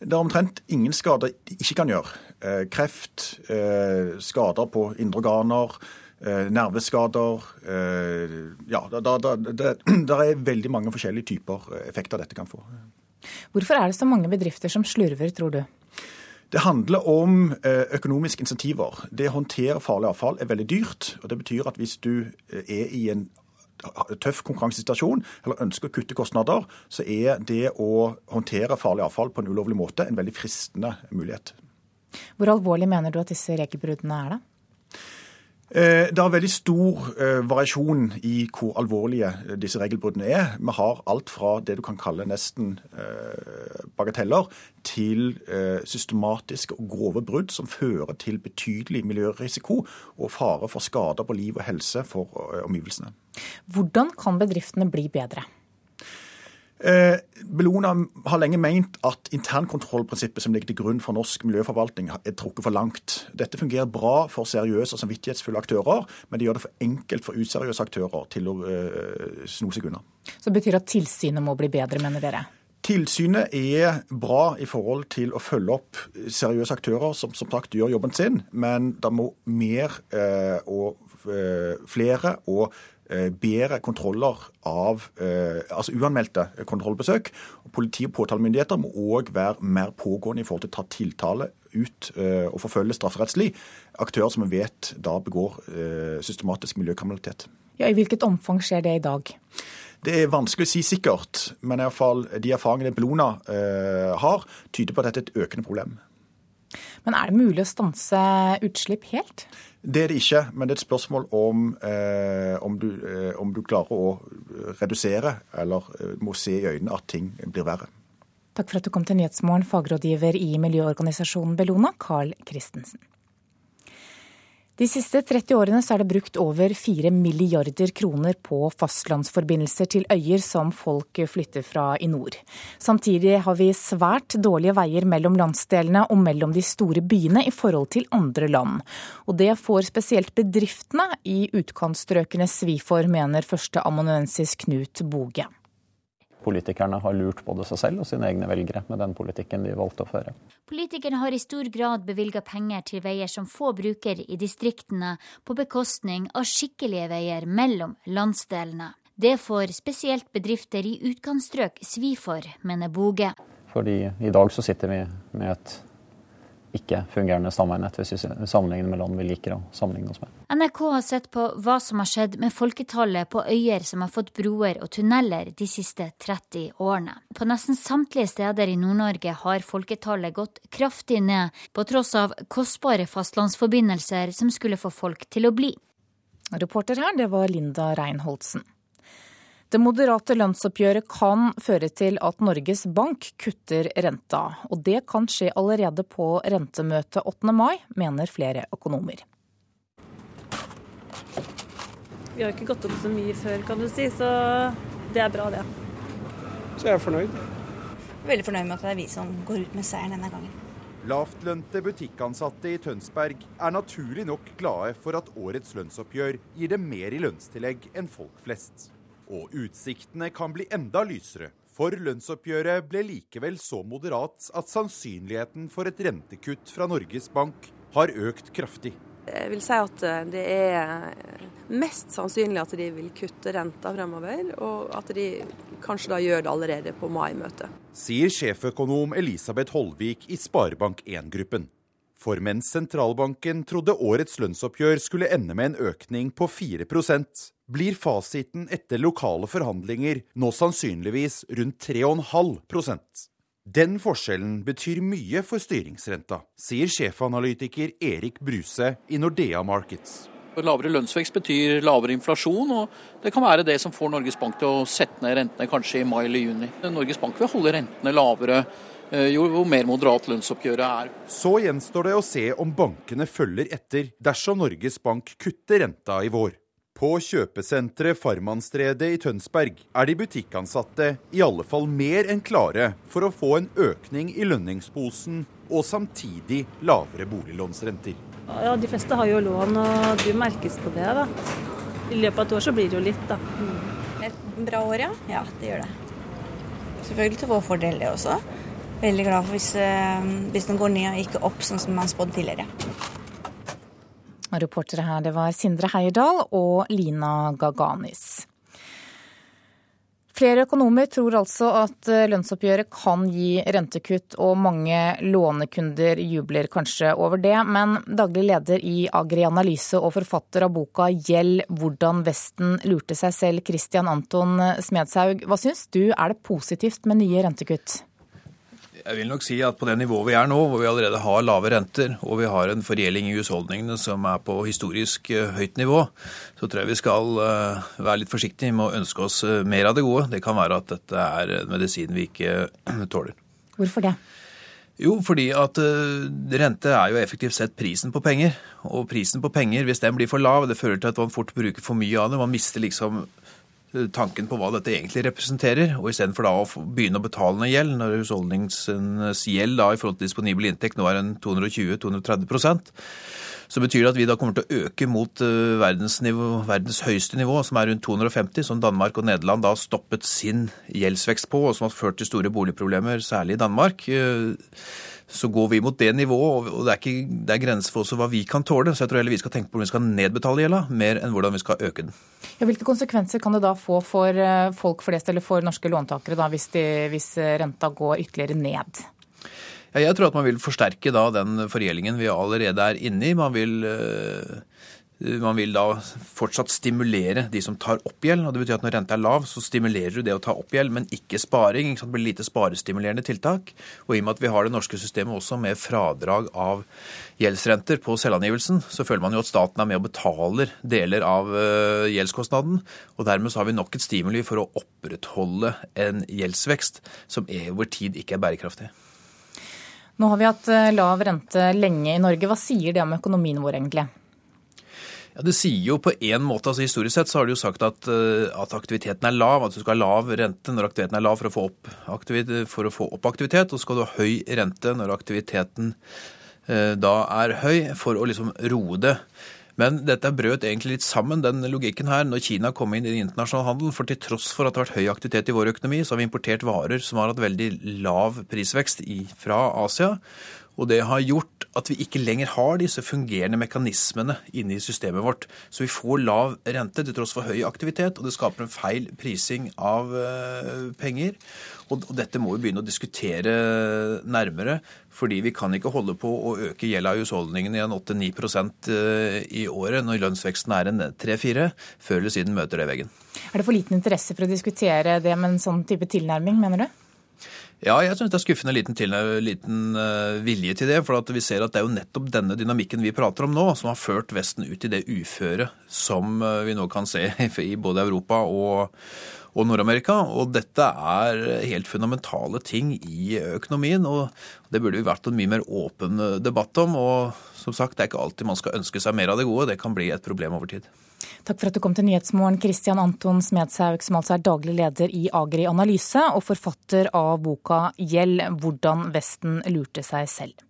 Det er omtrent ingen skader de ikke kan gjøre. Eh, kreft, eh, skader på indre organer nerveskader. Eh, ja, det er veldig mange forskjellige typer effekter dette kan få. Hvorfor er det så mange bedrifter som slurver, tror du? Det handler om eh, økonomiske insentiver. Det å håndtere farlig avfall er veldig dyrt. og Det betyr at hvis du er i en tøff konkurransesituasjon eller ønsker å kutte kostnader, så er det å håndtere farlig avfall på en ulovlig måte en veldig fristende mulighet. Hvor alvorlig mener du at disse regelbruddene er, da? Eh, det er veldig stor eh, variasjon i hvor alvorlige eh, disse regelbruddene er. Vi har alt fra det du kan kalle nesten bagateller, til systematiske og grove brudd som fører til betydelig miljørisiko og fare for skader på liv og helse for omgivelsene. Hvordan kan bedriftene bli bedre? Eh, Bellona har lenge meint at internkontrollprinsippet som ligger til grunn for norsk miljøforvaltning, er trukket for langt. Dette fungerer bra for seriøse og samvittighetsfulle aktører, men det gjør det for enkelt for useriøse aktører til å uh, sno seg unna. Så det betyr at tilsynet må bli bedre, mener dere? Tilsynet er bra i forhold til å følge opp seriøse aktører som som sagt gjør jobben sin, men det må mer uh, og flere og Eh, bedre kontroller av eh, altså uanmeldte kontrollbesøk. Politi og påtalemyndigheter må òg være mer pågående i forhold til å ta tiltale ut eh, og forfølge strafferettslig aktører som vi vet da begår systematisk miljøkriminalitet. Ja, I hvilket omfang skjer det i dag? Det er vanskelig å si sikkert, men i fall de erfaringene Bellona eh, har, tyder på at dette er et økende problem. Men er det mulig å stanse utslipp helt? Det er det ikke, men det er et spørsmål om, eh, om, du, eh, om, du, klarer å redusere eller eh, må se i øynene at ting blir verre. Takk for at du kom til Nyhetsmorgen, fagrådgiver i miljøorganisasjonen Bellona, Carl Christensen. De siste 30 årene er det brukt over 4 milliarder kroner på fastlandsforbindelser til øyer som folk flytter fra i nord. Samtidig har vi svært dårlige veier mellom landsdelene og mellom de store byene i forhold til andre land. Og det får spesielt bedriftene i utkantstrøkene svi for, mener førsteamanuensis Knut Boge. Politikerne har lurt både seg selv og sine egne velgere med den politikken de valgte å føre. Politikerne har i stor grad bevilga penger til veier som få bruker i distriktene, på bekostning av skikkelige veier mellom landsdelene. Det får spesielt bedrifter i utkantstrøk svi for, mener Boge. Fordi i dag så sitter vi med et ikke-fungerende stamveinett, hvis vi sammenligner med land vi liker å sammenligne oss med. NRK har sett på hva som har skjedd med folketallet på øyer som har fått broer og tunneler de siste 30 årene. På nesten samtlige steder i Nord-Norge har folketallet gått kraftig ned, på tross av kostbare fastlandsforbindelser som skulle få folk til å bli. Reporter her, det var Linda Reinholdsen. Det moderate lønnsoppgjøret kan føre til at Norges Bank kutter renta. Og det kan skje allerede på rentemøtet 8. mai, mener flere økonomer. Vi har ikke gått opp så mye før, kan du si, så det er bra, det. Så jeg er fornøyd. Veldig fornøyd med at det er vi som går ut med seieren denne gangen. Lavtlønte butikkansatte i Tønsberg er naturlig nok glade for at årets lønnsoppgjør gir dem mer i lønnstillegg enn folk flest. Og utsiktene kan bli enda lysere, for lønnsoppgjøret ble likevel så moderat at sannsynligheten for et rentekutt fra Norges Bank har økt kraftig. Jeg vil si at eh, det er mest sannsynlig at de vil kutte renta fremover, og at de kanskje da gjør det allerede på mai-møtet. Sier sjeføkonom Elisabeth Holvik i Sparebank1-gruppen. For mens sentralbanken trodde årets lønnsoppgjør skulle ende med en økning på 4% blir fasiten etter lokale forhandlinger nå sannsynligvis rundt 3,5% Den forskjellen betyr mye for styringsrenta, sier sjefanalytiker Erik Bruse i Nordea Markets. Lavere lønnsvekst betyr lavere inflasjon, og det kan være det som får Norges Bank til å sette ned rentene kanskje i mai eller juni. Norges Bank vil holde rentene lavere eh, jo mer moderat lønnsoppgjøret er. Så gjenstår det å se om bankene følger etter dersom Norges Bank kutter renta i vår. På kjøpesenteret Farmannstredet i Tønsberg er de butikkansatte i alle fall mer enn klare for å få en økning i lønningsposen og samtidig lavere boliglånsrenter. Ja, De fleste har jo lån, og det merkes på det. da. I løpet av et år så blir det jo litt, da. Mm. Et bra år, ja. Ja, det gjør det. Selvfølgelig til vår fordel, det også. Veldig glad for hvis, eh, hvis den går ned og ikke opp, sånn som man spådde tidligere. Reportere her det var Sindre Heierdal og Lina Gaganis. Flere økonomer tror altså at eh, lønnsoppgjøret kan gi rentekutt, og mange lånekunder jubler kanskje over det. Men daglig leder i Agri Analyse og forfatter av boka 'Gjeld hvordan Vesten lurte seg selv', Christian Anton Smedshaug. Hva syns du er det positivt med nye rentekutt? Jeg vil nok si at på det nivået vi er nå, hvor vi allerede har lave renter, og vi har en forgjelding i husholdningene som er på historisk eh, høyt nivå, så tror jeg vi skal eh, være litt forsiktige med å ønske oss eh, mer av det gode. Det kan være at dette er en medisin vi ikke tåler. Hvorfor det? Jo, fordi at rente er jo effektivt sett prisen på penger. Og prisen på penger, hvis den blir for lav, det fører til at man fort bruker for mye av det. Man mister liksom tanken på hva dette egentlig representerer, og istedenfor da å begynne å betale ned gjeld, når husholdningens gjeld da i forhold til disponibel inntekt nå er en 220-230% så betyr det at vi da kommer til å øke mot verdens, verdens, verdens, høyeste nivå, som er rundt 250, som Danmark og Nederland da stoppet sin gjeldsvekst på, og som har ført til store boligproblemer, særlig i Danmark. Så går vi mot det nivået, og det er, ikke, det er grenser for også hva vi kan tåle. Så jeg tror heller vi skal tenke på hvordan vi skal nedbetale gjelda, mer enn hvordan vi skal øke den. Ja, hvilke konsekvenser kan det da få for eh, folk flest, eller for norske låntakere, da, hvis, de, hvis renta går ytterligere ned? Ja, jeg tror at man vil forsterke da den forgjeldingen vi allerede er inne i. Man vil øh man vil da fortsatt stimulere de som tar opp gjeld. og det betyr at Når renta er lav, så stimulerer du det å ta opp gjeld, men ikke sparing. Ikke det blir lite sparestimulerende tiltak. Og i og med at vi har det norske systemet også med fradrag av gjeldsrenter på selvangivelsen, så føler man jo at staten er med og betaler deler av eh, gjeldskostnaden. Og dermed så har vi nok et stimuli for å opprettholde en gjeldsvekst som over tid ikke er bærekraftig. Nå har vi hatt eh, lav rente lenge i Norge. Hva sier det om økonomien vår egentlig? Ja, Det sier jo på en måte, altså Historisk sett så har de jo sagt at, eh, at, aktiviteten er lav. At du skal ha lav rente når aktiviteten er lav for å få opp, for å få opp aktivitet. Og så skal du ha høy rente når aktiviteten eh, da er høy, for å liksom roe det. Men dette brøt egentlig litt sammen, den logikken her, når Kina kom inn i den internasjonale handelen. For til tross for at det har vært høy aktivitet i vår økonomi, så har vi importert varer som har hatt veldig lav prisvekst fra Asia. Og det har gjort at vi ikke lenger har disse fungerende mekanismene inne i systemet vårt. Så vi får lav rente til tross for høy aktivitet, og det skaper en feil prising av eh, penger. Og dette må vi begynne å diskutere nærmere, fordi vi kan ikke holde på å øke gjelda i husholdningene i en 8-9 eh, i året når lønnsveksten er en 3-4. Før eller siden møter det veggen. Er det for liten interesse for å diskutere det med en sånn type tilnærming, mener du? Ja, jeg syns det er skuffende liten, til, liten uh, vilje til det. For vi ser at det er jo nettopp denne dynamikken vi prater om nå, som har ført Vesten ut i det uføret som uh, vi nå kan se i både Europa og, og Nord-Amerika. Og dette er helt fundamentale ting i økonomien. Og det burde vi vært en mye mer åpen eh, debatt om. Og som sagt, det er ikke alltid man skal ønske seg mer av det gode. Det kan bli et problem over tid. Takk for at du kom til Nyhetsmorgen, Christian Anton Smedshaug, som altså er daglig leder i Agri Analyse og forfatter av boka Gjeld hvordan Vesten lurte seg selv.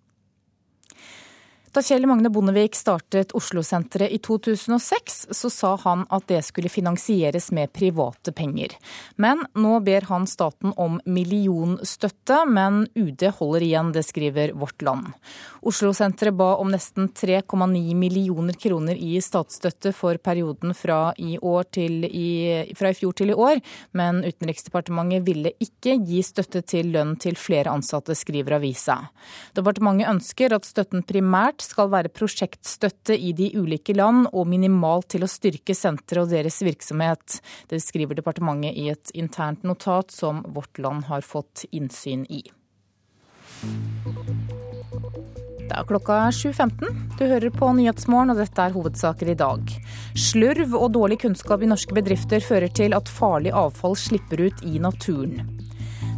Da Kjell Magne Bondevik startet Oslo-senteret i 2006, så sa han at det skulle finansieres med private penger. Men nå ber han staten om millionstøtte, men UD holder igjen, det skriver Vårt Land. Oslo-senteret ba om nesten 3,9 millioner kroner i statsstøtte for perioden fra i, i, fra i fjor til i år, men Utenriksdepartementet ville ikke gi støtte til lønn til flere ansatte, skriver avisa. Departementet ønsker at støtten primært skal være prosjektstøtte i de ulike land og minimalt til å styrke senteret og deres virksomhet. Det skriver departementet i et internt notat som Vårt Land har fått innsyn i. Det er klokka 7.15. Du hører på Nyhetsmorgen, og dette er hovedsaker i dag. Slurv og dårlig kunnskap i norske bedrifter fører til at farlig avfall slipper ut i naturen.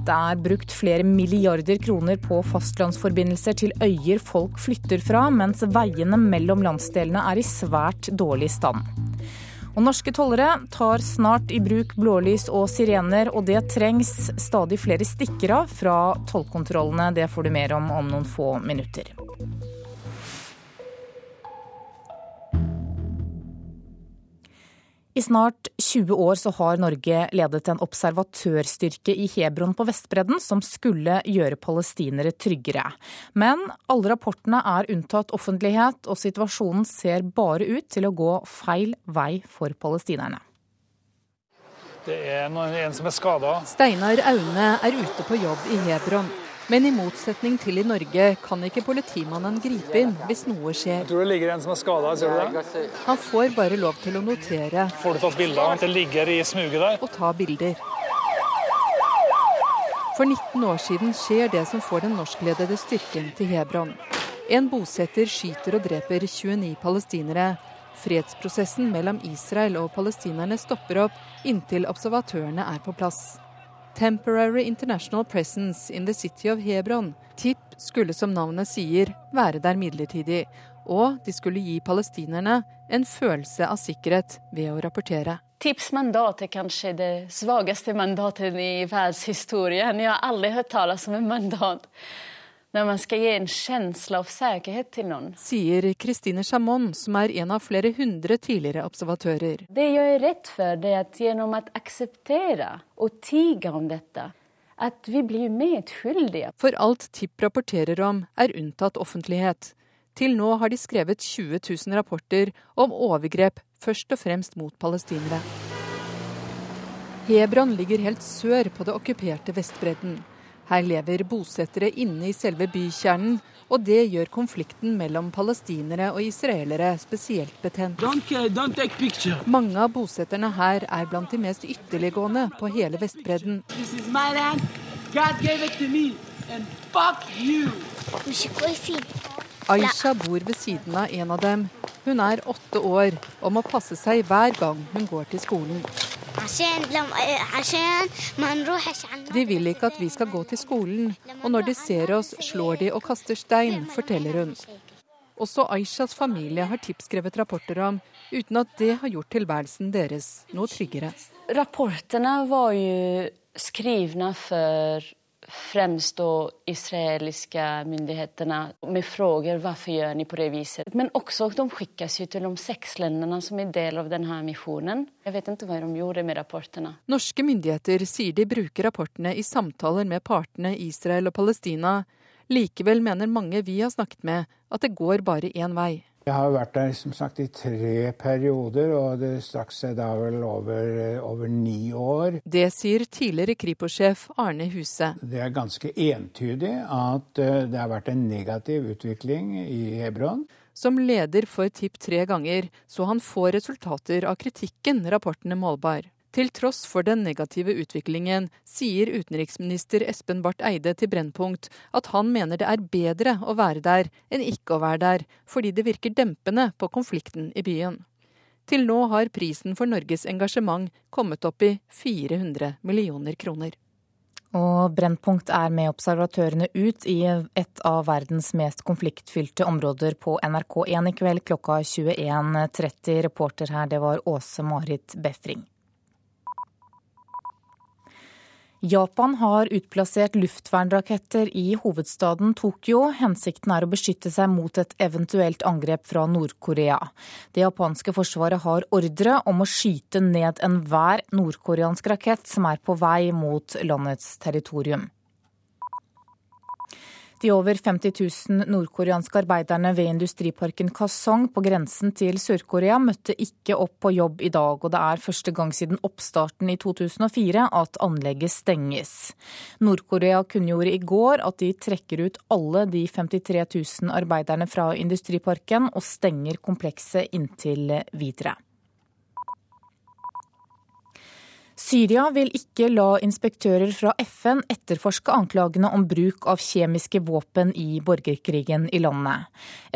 Det er brukt flere milliarder kroner på fastlandsforbindelser til øyer folk flytter fra, mens veiene mellom landsdelene er i svært dårlig stand. Og norske tollere tar snart i bruk blålys og sirener, og det trengs stadig flere stikkere fra tollkontrollene. Det får du mer om om noen få minutter. I snart 20 år så har Norge ledet en observatørstyrke i Hebron på Vestbredden som skulle gjøre palestinere tryggere. Men alle rapportene er unntatt offentlighet, og situasjonen ser bare ut til å gå feil vei for palestinerne. Det er en som er skada. Steinar Aune er ute på jobb i Hebron. Men i motsetning til i Norge kan ikke politimannen gripe inn hvis noe skjer. Jeg tror det ligger en som er skada, ser du det? Han får bare lov til å notere. Får du tatt bilder? Det ligger i smuget der. Og ta bilder. For 19 år siden skjer det som får den norskledede styrken til Hebron. En bosetter skyter og dreper 29 palestinere. Fredsprosessen mellom Israel og palestinerne stopper opp inntil observatørene er på plass. Temporary International Presence in the City of Hebron. TIP skulle som navnet sier være der midlertidig, og de skulle gi palestinerne en følelse av sikkerhet ved å rapportere. TIPs mandat er kanskje det svakeste mandatet i verdenshistorien. Jeg har aldri hørt tale om et mandat når man skal gi en kjensle av sikkerhet til noen. Sier Kristine Chamon, som er en av flere hundre tidligere observatører. Det jeg er redd for, det er at gjennom å akseptere og tige om dette, at vi blir medskyldige. For alt TIP rapporterer om, er unntatt offentlighet. Til nå har de skrevet 20 000 rapporter om overgrep, først og fremst mot palestinere. Hebron ligger helt sør på det okkuperte Vestbredden. Her lever bosettere inne i selve bykjernen, og det gjør konflikten mellom palestinere og israelere spesielt betent. Don't, don't Mange av bosetterne her er blant de mest ytterliggående på hele Vestbredden. Aisha bor ved siden av en av dem. Hun er åtte år og må passe seg hver gang hun går til skolen. De vil ikke at vi skal gå til skolen, og når de ser oss, slår de og kaster stein, forteller hun. Også Aishas familie har tipskrevet rapporter om, uten at det har gjort tilværelsen deres noe tryggere. Rapportene var jo skrivne for fremst då israeliska myndigheterna med frågor varför gör ni på det viset. Men också de skickas ju till de seks landene som er del av denne misjonen. Jeg vet ikke hva de gjorde med rapportene. Norske myndigheter sier de bruker rapportene i samtaler med partene Israel og Palestina. Likevel mener mange vi har snakket med at det går bare én vei. Jeg har vært der som sagt i tre perioder, og det strakk seg da vel over, over ni år. Det sier tidligere Kripos-sjef Arne Huse. Det er ganske entydig at eh, det har vært en negativ utvikling i Hebron. Som leder for TIP tre ganger, så han får resultater av kritikken rapporten er målbar. Til tross for den negative utviklingen sier utenriksminister Espen Barth Eide til Brennpunkt at han mener det er bedre å være der enn ikke å være der, fordi det virker dempende på konflikten i byen. Til nå har prisen for Norges engasjement kommet opp i 400 millioner kroner. Og Brennpunkt er med observatørene ut i et av verdens mest konfliktfylte områder på NRK1 i kveld klokka 21.30. Reporter her, det var Åse Marit Befring. Japan har utplassert luftvernraketter i hovedstaden Tokyo. Hensikten er å beskytte seg mot et eventuelt angrep fra Nord-Korea. Det japanske forsvaret har ordre om å skyte ned enhver nordkoreansk rakett som er på vei mot landets territorium. De over 50 000 nordkoreanske arbeiderne ved industriparken Kasong på grensen til Sør-Korea møtte ikke opp på jobb i dag, og det er første gang siden oppstarten i 2004 at anlegget stenges. Nord-Korea kunngjorde i går at de trekker ut alle de 53 000 arbeiderne fra industriparken og stenger komplekset inntil videre. Syria vil ikke la inspektører fra FN etterforske anklagene om bruk av kjemiske våpen i borgerkrigen i landet.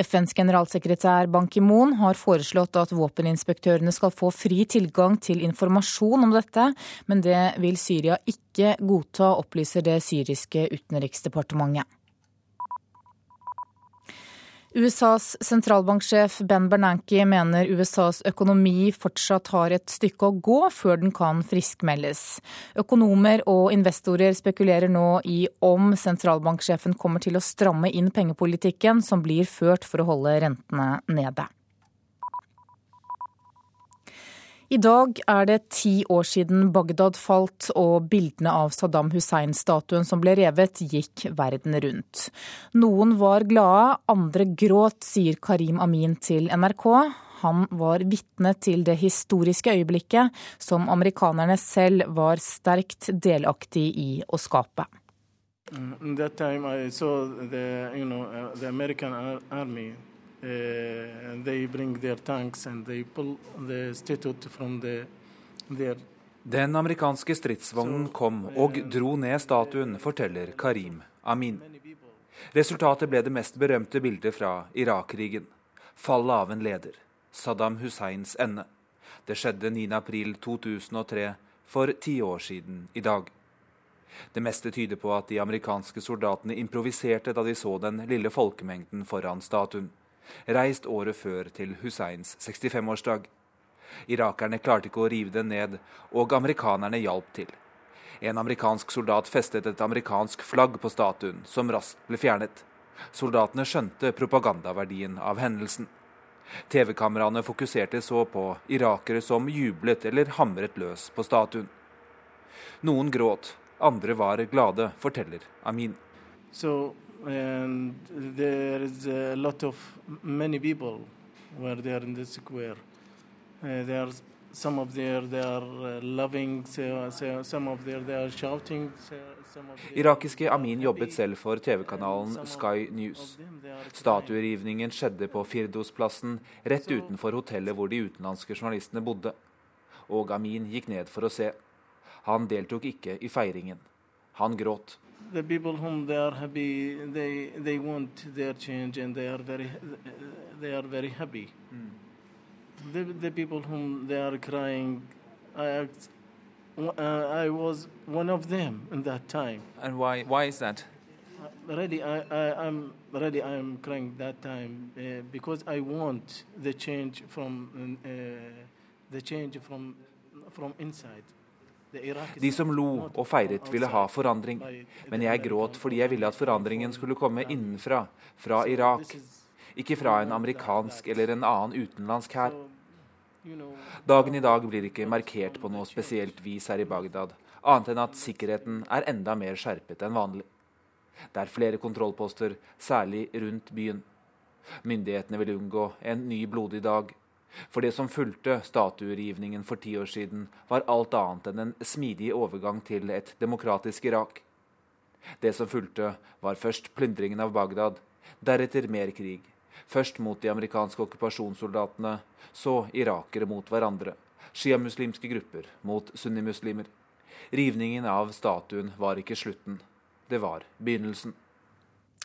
FNs generalsekretær Ban Ki-moon har foreslått at våpeninspektørene skal få fri tilgang til informasjon om dette, men det vil Syria ikke godta, opplyser det syriske utenriksdepartementet. USAs sentralbanksjef Ben Bernanke mener USAs økonomi fortsatt har et stykke å gå før den kan friskmeldes. Økonomer og investorer spekulerer nå i om sentralbanksjefen kommer til å stramme inn pengepolitikken som blir ført for å holde rentene nede. I dag er det ti år siden Bagdad falt og bildene av Saddam Hussein-statuen som ble revet, gikk verden rundt. Noen var glade, andre gråt, sier Karim Amin til NRK. Han var vitne til det historiske øyeblikket som amerikanerne selv var sterkt delaktig i å skape. Mm, that time I saw the, Uh, they bring their tanks and they pull the statue from the, their den amerikanske stridsvognen kom og dro ned statuen, forteller Karim Amin. Resultatet ble det mest berømte bildet fra Irak-krigen. Fallet av en leder. Saddam Husseins ende. Det skjedde 9.4.2003, for ti år siden i dag. Det meste tyder på at de amerikanske soldatene improviserte da de så den lille folkemengden foran statuen reist året før til Husseins 65-årsdag. Irakerne klarte ikke å rive den ned, og amerikanerne hjalp til. En amerikansk soldat festet et amerikansk flagg på statuen, som raskt ble fjernet. Soldatene skjønte propagandaverdien av hendelsen. TV-kameraene fokuserte så på irakere som jublet eller hamret løs på statuen. Noen gråt, andre var glade, forteller Amin. So and there is a lot of many people were there in the square. Uh, there some of there they are loving, so, so, some of there they are shouting. So, Irakiske Amin jobbet selv for TV-kanalen Sky News. Statuerivningen skjedde på Firdosplassen, rett utenfor hotellet hvor de utenlandske journalistene bodde. Og Amin gikk ned for å se. Han deltok ikke i feiringen. Han gråt the people whom they are happy, they they want their change and they are very they are very happy. Mm. The the people whom they are crying, I uh, I was one of them in that time. And why why is that? Really, I, I am really I am crying that time uh, because I want the change from uh, the change from from inside. De som lo og feiret, ville ha forandring. Men jeg gråt fordi jeg ville at forandringen skulle komme innenfra, fra Irak. Ikke fra en amerikansk eller en annen utenlandsk hær. Dagen i dag blir ikke markert på noe spesielt vis her i Bagdad, annet enn at sikkerheten er enda mer skjerpet enn vanlig. Det er flere kontrollposter, særlig rundt byen. Myndighetene vil unngå en ny blodig dag. For det som fulgte statuerivningen for ti år siden, var alt annet enn en smidig overgang til et demokratisk Irak. Det som fulgte, var først plyndringen av Bagdad, deretter mer krig. Først mot de amerikanske okkupasjonssoldatene, så irakere mot hverandre. Sjiamuslimske grupper mot sunnimuslimer. Rivningen av statuen var ikke slutten. Det var begynnelsen.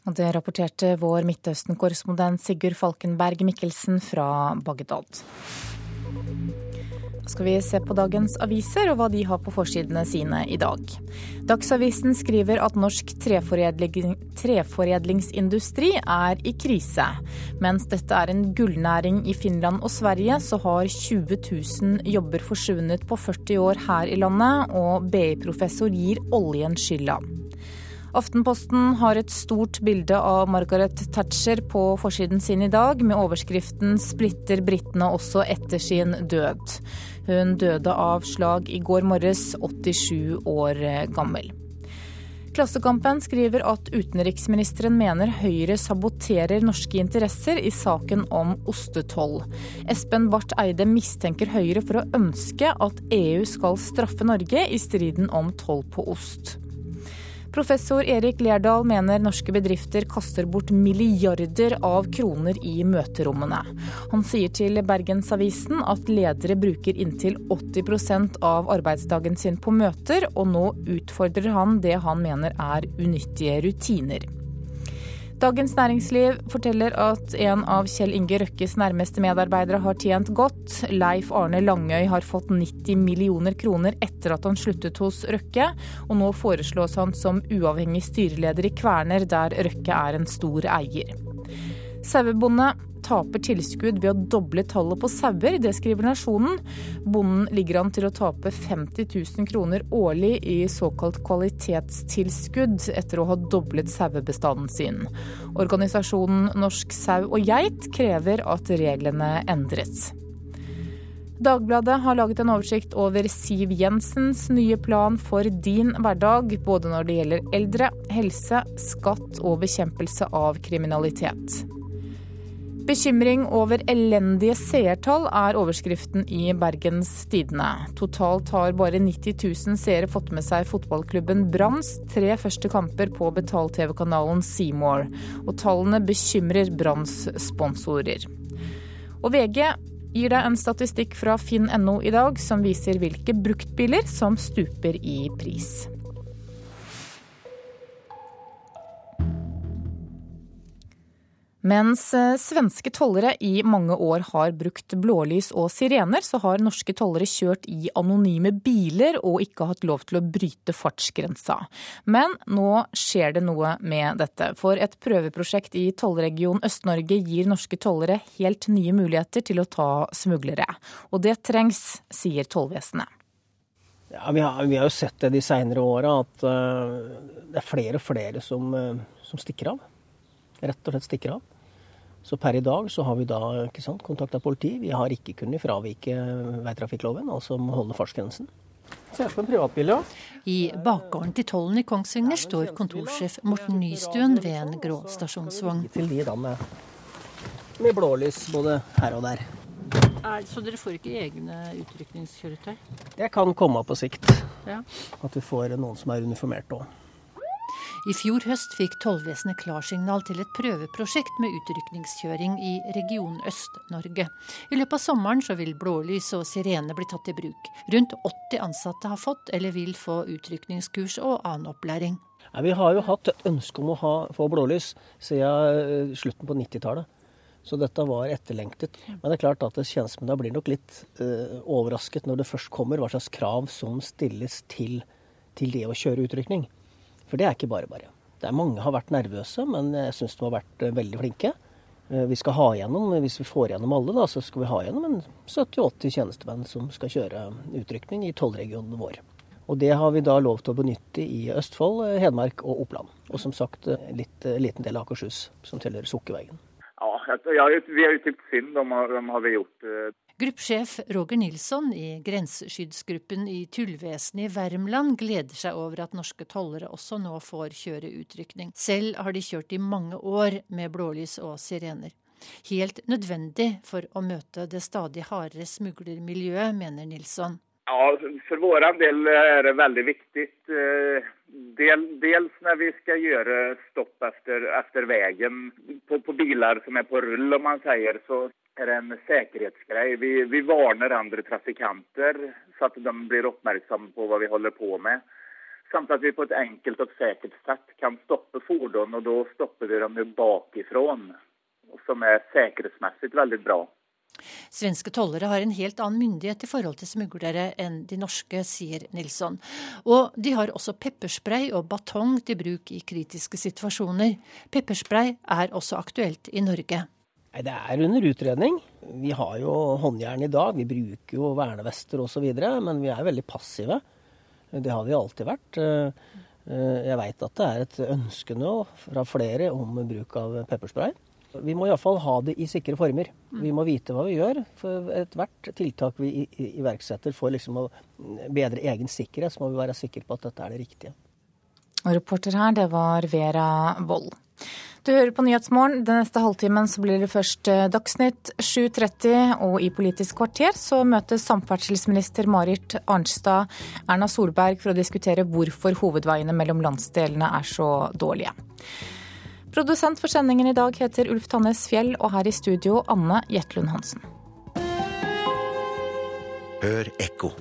Det rapporterte vår Midtøsten-korrespondent Sigurd Falkenberg Mikkelsen fra Bagdad. Da skal vi se på dagens aviser og hva de har på forsidene sine i dag. Dagsavisen skriver at norsk treforedling, treforedlingsindustri er i krise. Mens dette er en gullnæring i Finland og Sverige, så har 20 000 jobber forsvunnet på 40 år her i landet, og BI-professor gir oljen skylda. Aftenposten har et stort bilde av Margaret Thatcher på forsiden sin i dag, med overskriften 'Splitter britene også etter sin død'. Hun døde av slag i går morges, 87 år gammel. Klassekampen skriver at utenriksministeren mener Høyre saboterer norske interesser i saken om ostetoll. Espen Barth Eide mistenker Høyre for å ønske at EU skal straffe Norge i striden om toll på ost. Professor Erik Lerdal mener norske bedrifter kaster bort milliarder av kroner i møterommene. Han sier til Bergensavisen at ledere bruker inntil 80% av arbeidsdagen sin på møter, og nå utfordrer han det han mener er unyttige rutiner. Dagens Næringsliv forteller at en av Kjell Inge Røkkes nærmeste medarbeidere har tjent godt. Leif Arne Langøy har fått 90 millioner kroner etter at han sluttet hos Røkke, og nå foreslås han som uavhengig styreleder i Kverner, der Røkke er en stor eier. Sauebonde taper tilskudd ved å doble tallet på sauer. Det skriver Nasjonen. Bonden ligger an til å tape 50 000 kroner årlig i såkalt kvalitetstilskudd etter å ha doblet sauebestanden sin. Organisasjonen Norsk sau og geit krever at reglene endres. Dagbladet har laget en oversikt over Siv Jensens nye plan for din hverdag, både når det gjelder eldre, helse, skatt og bekjempelse av kriminalitet. Bekymring over elendige seertall er overskriften i Bergens Tidende. Totalt har bare 90 000 seere fått med seg fotballklubben Branns tre første kamper på betal-TV-kanalen Seymour. Og tallene bekymrer Branns sponsorer. Og VG gir deg en statistikk fra finn.no i dag som viser hvilke bruktbiler som stuper i pris. Mens eh, svenske tollere i mange år har brukt blålys og sirener, så har norske tollere kjørt i anonyme biler og ikke hatt lov til å bryte fartsgrensa. Men nå skjer det noe med dette. For et prøveprosjekt i tollregion Øst-Norge gir norske tollere helt nye muligheter til å ta smuglere. Og det trengs, sier tollvesenet. Ja, vi, har, vi har jo sett det de seinere åra, at uh, det er flere og flere som, uh, som stikker av rett og slett stikker av. Så per i dag så har vi da ikke sant, kontakta politi. Vi har ikke kunnet fravike veitrafikkloven, altså holde fartsgrensen. Ser ut som en privatbil, ja. I bakgården til tollen i Kongsvinger står kontorsjef Morten Nystuen ved en grå stasjonsvogn. Til de da med, med blålys både her og der. Så dere får ikke egne utrykningskjøretøy? Det kan komme på sikt. Ja. At vi får noen som er uniformert òg. I fjor høst fikk tollvesenet klarsignal til et prøveprosjekt med utrykningskjøring i region Øst-Norge. I løpet av sommeren så vil blålys og sirene bli tatt i bruk. Rundt 80 ansatte har fått eller vil få utrykningskurs og annen opplæring. Vi har jo hatt et ønske om å ha, få blålys siden eh, slutten på 90-tallet. Så dette var etterlengtet. Men det er klart at tjenestemennene blir nok litt uh, overrasket når det først kommer hva slags krav som stilles til, til det å kjøre utrykning. For det er ikke bare bare. Det er Mange har vært nervøse, men jeg syns de har vært eh, veldig flinke. Eh, vi skal ha igjennom, Hvis vi får igjennom alle, da, så skal vi ha igjennom en 70-80 tjenestemenn som skal kjøre utrykning i tollregionen vår. Og Det har vi da lov til å benytte i Østfold, eh, Hedmark og Oppland. Og som sagt litt liten del av Akershus, som tilhører Sukkerveien. Ja, vi har jo tykt synd om, om har vi gjort Gruppsjef Roger Nilsson i grenseskyddsgruppen i Tullvesenet i Värmland gleder seg over at norske tollere også nå får kjøre utrykning. Selv har de kjørt i mange år med blålys og sirener. Helt nødvendig for å møte det stadig hardere smuglermiljøet, mener Nilsson. Ja, For vår del er det veldig viktig. Eh, del, dels når vi skal gjøre stopp etter, veien på, på, biler som er på rull, om man sier, så er det en sikkerhetsgreie. Vi, vi varner andre trafikanter så at de blir oppmerksomme på hva vi holder på med. Samt at vi på et enkelt og sikkert sett kan stoppe fordon, og da stopper vi dem bakifra. Som er sikkerhetsmessig veldig bra. Svenske tollere har en helt annen myndighet i forhold til smuglere enn de norske, sier Nilsson. Og de har også pepperspray og batong til bruk i kritiske situasjoner. Pepperspray er også aktuelt i Norge. Nei, Det er under utredning. Vi har jo håndjern i dag. Vi bruker jo vernevester osv. Men vi er veldig passive. Det har vi alltid vært. Eh, eh, jeg veit at det er et ønske nå fra flere om bruk av pepperspray. Vi må iallfall ha det i sikre former. Vi må vite hva vi gjør. For ethvert tiltak vi iverksetter for liksom å bedre egen sikkerhet, så må vi være sikre på at dette er det riktige. Og reporter her, det var Vera Wold. Du hører på Nyhetsmorgen. Den neste halvtimen så blir det først eh, Dagsnytt 7.30, og i Politisk kvarter så møtes samferdselsminister Marit Arnstad Erna Solberg for å diskutere hvorfor hovedveiene mellom landsdelene er så dårlige. Produsent for sendingen i dag heter Ulf Tannes Fjell, og her i studio Anne Jetlund Hansen. Hør ekko.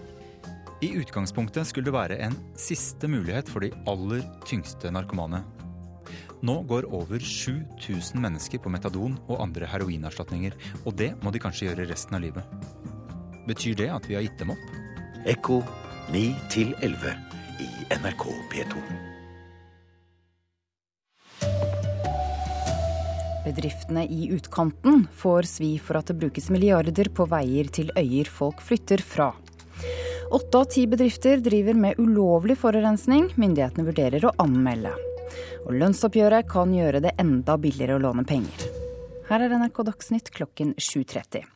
I utgangspunktet skulle det være en siste mulighet for de aller tyngste narkomane nå går over 7000 mennesker på metadon og andre heroinerstatninger. Og det må de kanskje gjøre resten av livet. Betyr det at vi har gitt dem opp? Ekko 9 11 i NRK P2. Bedriftene i utkanten får svi for at det brukes milliarder på veier til øyer folk flytter fra. Åtte av ti bedrifter driver med ulovlig forurensning. Myndighetene vurderer å anmelde. Og lønnsoppgjøret kan gjøre det enda billigere å låne penger. Her er NRK Dagsnytt klokken 7.30.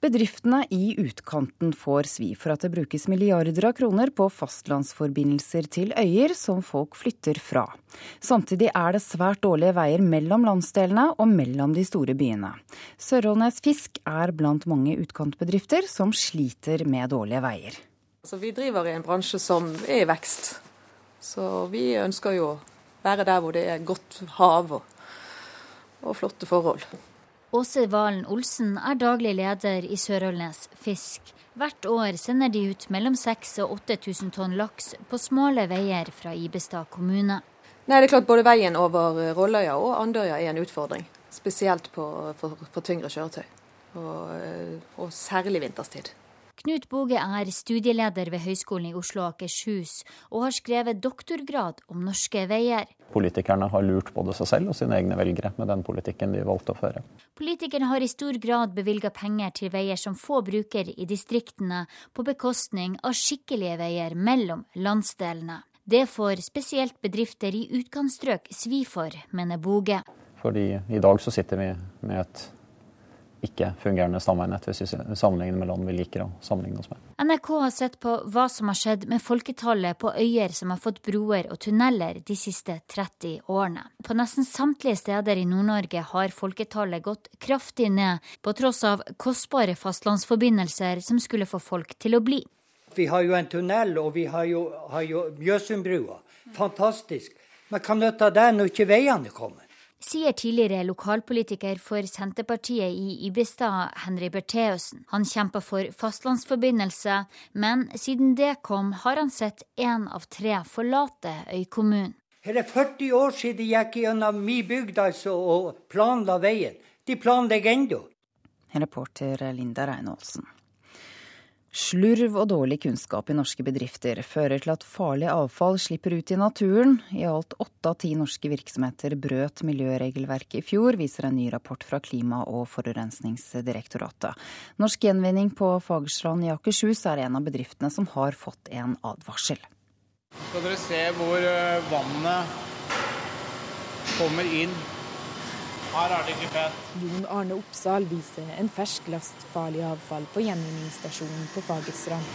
Bedriftene i utkanten får svi for at det brukes milliarder av kroner på fastlandsforbindelser til øyer som folk flytter fra. Samtidig er det svært dårlige veier mellom landsdelene og mellom de store byene. Sørholnes Fisk er blant mange utkantbedrifter som sliter med dårlige veier. Altså, vi driver i en bransje som er i vekst. Så vi ønsker jo være der hvor det er godt hav og, og flotte forhold. Åse Valen Olsen er daglig leder i Sørølnes Fisk. Hvert år sender de ut mellom 6000 og 8000 tonn laks på smale veier fra Ibestad kommune. Nei, det er klart Både veien over Rolløya og Andøya er en utfordring. Spesielt på, for, for tyngre kjøretøy. Og, og særlig vinterstid. Knut Boge er studieleder ved Høgskolen i Oslo og Akershus, og har skrevet doktorgrad om norske veier. Politikerne har lurt både seg selv og sine egne velgere med den politikken de valgte å føre. Politikerne har i stor grad bevilga penger til veier som få bruker i distriktene, på bekostning av skikkelige veier mellom landsdelene. Det får spesielt bedrifter i utkantstrøk svi for, mener Boge. Fordi i dag så sitter vi med et ikke-fungerende stamveinett, hvis vi sammenligner med land vi liker å sammenligne oss med. NRK har sett på hva som har skjedd med folketallet på øyer som har fått broer og tunneler de siste 30 årene. På nesten samtlige steder i Nord-Norge har folketallet gått kraftig ned, på tross av kostbare fastlandsforbindelser som skulle få folk til å bli. Vi har jo en tunnel, og vi har jo, jo Mjøsundbrua. Fantastisk. Men hva nytter det når ikke veiene kommer? Sier tidligere lokalpolitiker for Senterpartiet i Ibestad, Henry Bertheussen. Han kjemper for fastlandsforbindelse, men siden det kom, har han sett én av tre forlate øykommunen. Her er 40 år siden jeg gikk gjennom min bygd altså, og planla veien. De planlegger ennå. Reporter Linda Reinholsen. Slurv og dårlig kunnskap i norske bedrifter fører til at farlig avfall slipper ut i naturen. I alt åtte av ti norske virksomheter brøt miljøregelverket i fjor, viser en ny rapport fra Klima- og forurensningsdirektoratet. Norsk Gjenvinning på Fagerstrand i Akershus er en av bedriftene som har fått en advarsel. Skal dere se hvor eh, vannet kommer inn her er det ikke pent. Jon Arne Oppsal viser en fersk last farlig avfall på gjenvinningsstasjonen på Fagerstrand.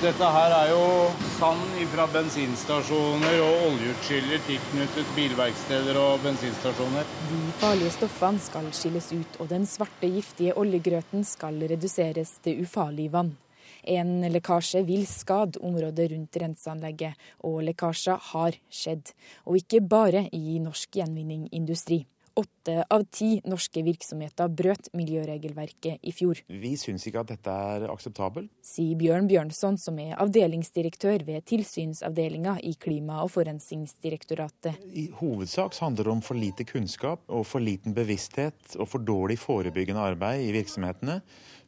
Dette her er jo sand fra bensinstasjoner og oljeutskiller tilknyttet bilverksteder og bensinstasjoner. De farlige stoffene skal skilles ut, og den svarte, giftige oljegrøten skal reduseres til ufarlig vann. En lekkasje vil skade området rundt renseanlegget, og lekkasjer har skjedd. Og ikke bare i norsk gjenvinningindustri. Åtte av ti norske virksomheter brøt miljøregelverket i fjor. Vi syns ikke at dette er akseptabelt. Sier Bjørn Bjørnson, som er avdelingsdirektør ved tilsynsavdelinga i Klima- og forurensningsdirektoratet. I hovedsak handler det om for lite kunnskap og for liten bevissthet og for dårlig forebyggende arbeid i virksomhetene,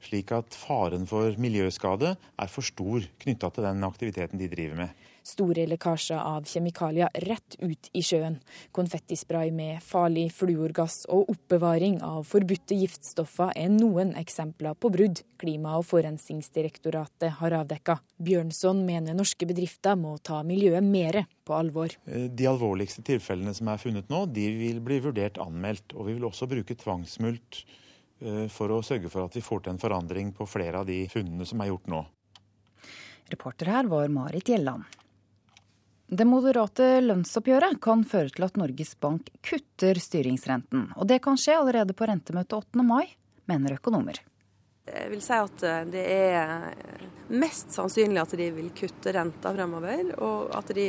slik at faren for miljøskade er for stor knytta til den aktiviteten de driver med store lekkasjer av kjemikalier rett ut i sjøen, konfettispray med farlig fluorgass og oppbevaring av forbudte giftstoffer er noen eksempler på brudd Klima- og forurensningsdirektoratet har avdekka. Bjørnson mener norske bedrifter må ta miljøet mer på alvor. Eh, de alvorligste tilfellene som er funnet nå, de vil bli vurdert anmeldt. Og vi vil også bruke tvangsmult eh, for å sørge for at vi får til en forandring på flere av de funnene som er gjort nå. Reporter her var Marit Gjelland. Det moderate lønnsoppgjøret kan føre til at Norges Bank kutter styringsrenten. Og det kan skje allerede på rentemøtet 8. mai, mener økonomer. Jeg vil si at eh, det er mest sannsynlig at de vil kutte renta fremover, og at de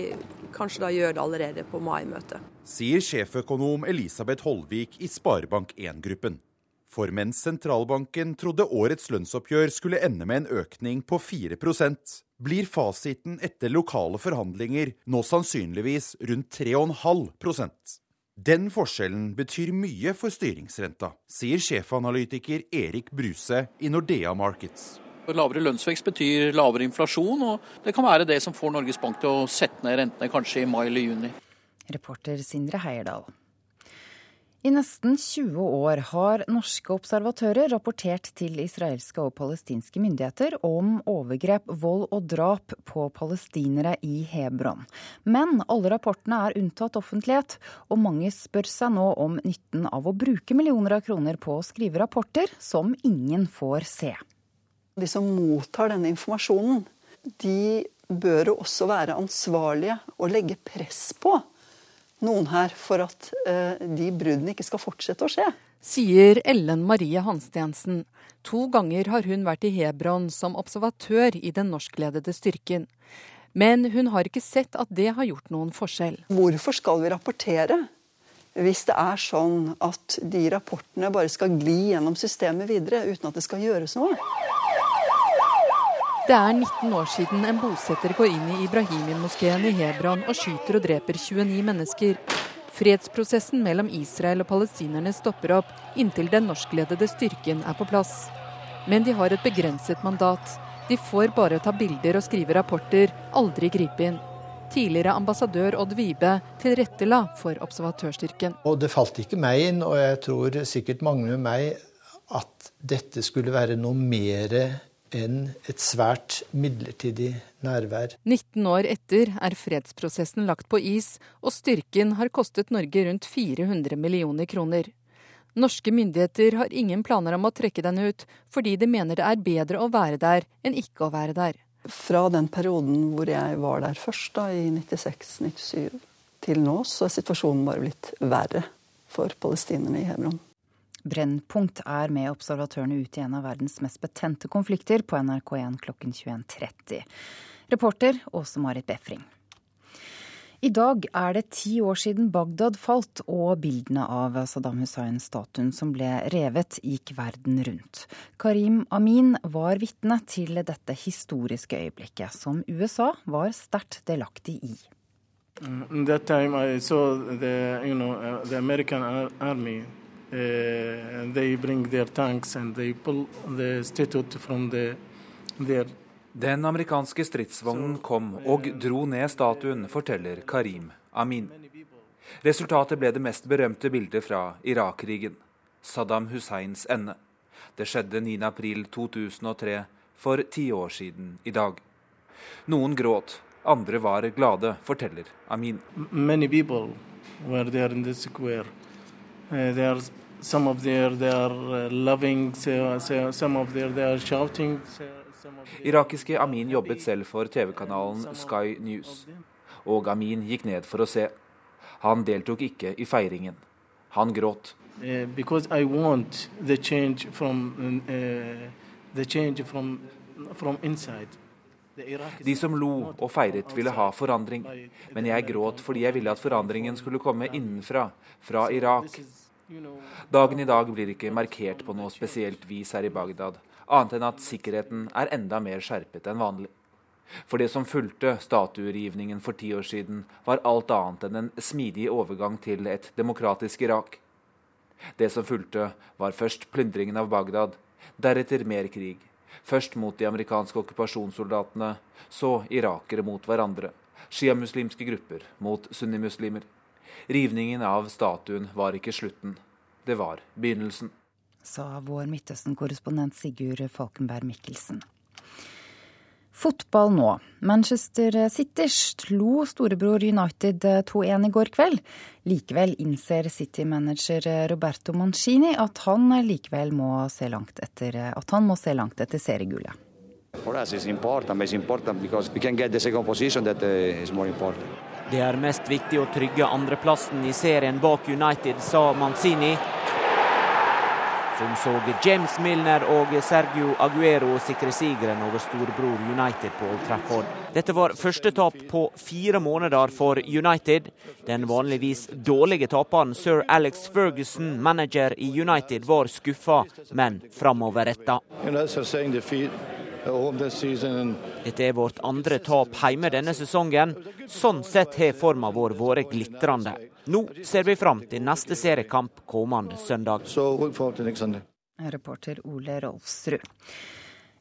kanskje da gjør det allerede på mai-møtet. Sier sjeføkonom Elisabeth Holvik i Sparebank1-gruppen. For mens sentralbanken trodde årets lønnsoppgjør skulle ende med en økning på 4 blir fasiten etter lokale forhandlinger nå sannsynligvis rundt 3,5% Den forskjellen betyr mye for styringsrenta, sier sjefanalytiker Erik Bruse i Nordea Markets. Lavere lønnsvekst betyr lavere inflasjon, og det kan være det som får Norges Bank til å sette ned rentene kanskje i mai eller juni. Reporter Sindre Heierdal. I nesten 20 år har norske observatører rapportert til israelske og palestinske myndigheter om overgrep, vold og drap på palestinere i Hebron. Men alle rapportene er unntatt offentlighet, og mange spør seg nå om nytten av å bruke millioner av kroner på å skrive rapporter som ingen får se. De som mottar denne informasjonen, de bør også være ansvarlige og legge press på noen her for at uh, de bruddene ikke skal fortsette å skje. Sier Ellen Marie Hanstensen. To ganger har hun vært i Hebron som observatør i den norskledede styrken. Men hun har ikke sett at det har gjort noen forskjell. Hvorfor skal vi rapportere hvis det er sånn at de rapportene bare skal gli gjennom systemet videre uten at det skal gjøres noe? Det er 19 år siden en bosetter går inn i Ibrahimien-moskeen i Hebron og skyter og dreper 29 mennesker. Fredsprosessen mellom Israel og palestinerne stopper opp inntil den norskledede styrken er på plass. Men de har et begrenset mandat. De får bare ta bilder og skrive rapporter, aldri gripe inn. Tidligere ambassadør Odd Vibe tilrettela for observatørstyrken. Og Det falt ikke meg inn, og jeg tror sikkert mange med meg, at dette skulle være noe mer enn et svært midlertidig nærvær. 19 år etter er fredsprosessen lagt på is, og styrken har kostet Norge rundt 400 millioner kroner. Norske myndigheter har ingen planer om å trekke den ut, fordi de mener det er bedre å være der enn ikke å være der. Fra den perioden hvor jeg var der først, da, i 96-97, til nå, så er situasjonen bare blitt verre for palestinerne i Hebron. Brennpunkt er med observatørene ut i en av verdens mest betente konflikter på NRK1 klokken 21.30. Reporter Åse Marit Befring. I dag er det ti år siden Bagdad falt og bildene av Saddam Hussein-statuen som ble revet, gikk verden rundt. Karim Amin var vitne til dette historiske øyeblikket, som USA var sterkt delaktig i. Mm, that time I saw the, Uh, they bring their tanks and they pull the statue from the, their Den amerikanske stridsvognen kom og dro ned statuen, forteller Karim Amin. Resultatet ble det mest berømte bildet fra Irak-krigen, Saddam Husseins ende. Det skjedde 9.4.2003, for ti år siden i dag. Noen gråt, andre var glade, forteller Amin. Many some of their they are uh, loving, some of their they are shouting. Irakiske Amin jobbet selv for TV-kanalen Sky News. Og Amin gikk ned for å se. Han deltok ikke i feiringen. Han gråt. Uh, because I want the change from uh, the change from from inside. De som lo og feiret, ville ha forandring. Men jeg gråt fordi jeg ville at forandringen skulle komme innenfra, fra Irak. Dagen i dag blir ikke markert på noe spesielt vis her i Bagdad, annet enn at sikkerheten er enda mer skjerpet enn vanlig. For det som fulgte statuergivningen for ti år siden, var alt annet enn en smidig overgang til et demokratisk Irak. Det som fulgte, var først plyndringen av Bagdad, deretter mer krig. Først mot de amerikanske okkupasjonssoldatene, så irakere mot hverandre. Sjiamuslimske grupper mot sunnimuslimer. Rivningen av statuen var ikke slutten, det var begynnelsen. Sa vår Midtøsten-korrespondent Sigurd Falkenberg Mikkelsen. Fotball nå. Manchester City slo storebror United 2-1 i går kveld. Likevel innser City-manager Roberto Mancini at han likevel må se langt etter, at han må se langt etter seriegullet. For oss er det viktig, men det er viktig fordi vi kan få den andre posisjonen som er important. Det er mest viktig å trygge andreplassen i serien bak United, sa Manzini som så James Milner og Sergio Aguero sikre sigeren over storebror United på Old Trafford. Dette var første tap på fire måneder for United. Den vanligvis dårlige taperen sir Alex Ferguson, manager i United, var skuffa, men framoverretta. Dette er vårt andre tap hjemme denne sesongen. Sånn sett har forma vår vært glitrende. Nå ser vi fram til neste seriekamp kommende søndag. Reporter Ole Rolfsrud.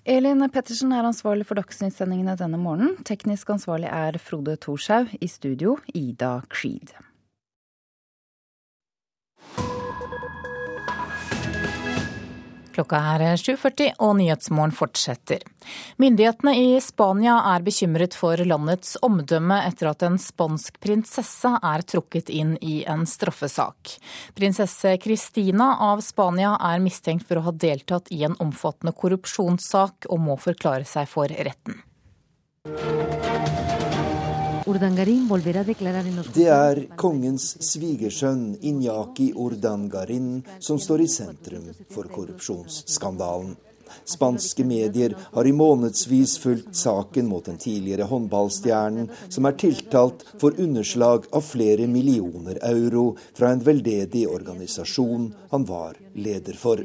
Elin Pettersen er ansvarlig for Dagsnytt-sendingene denne morgenen. Teknisk ansvarlig er Frode Thorshaug. I studio Ida Creed. Klokka er 7.40 og Nyhetsmorgen fortsetter. Myndighetene i Spania er bekymret for landets omdømme etter at en spansk prinsesse er trukket inn i en straffesak. Prinsesse Cristina av Spania er mistenkt for å ha deltatt i en omfattende korrupsjonssak og må forklare seg for retten. Det er kongens svigersønn Inyaki Urdangarin som står i sentrum for korrupsjonsskandalen. Spanske medier har i månedsvis fulgt saken mot den tidligere håndballstjernen, som er tiltalt for underslag av flere millioner euro fra en veldedig organisasjon han var leder for.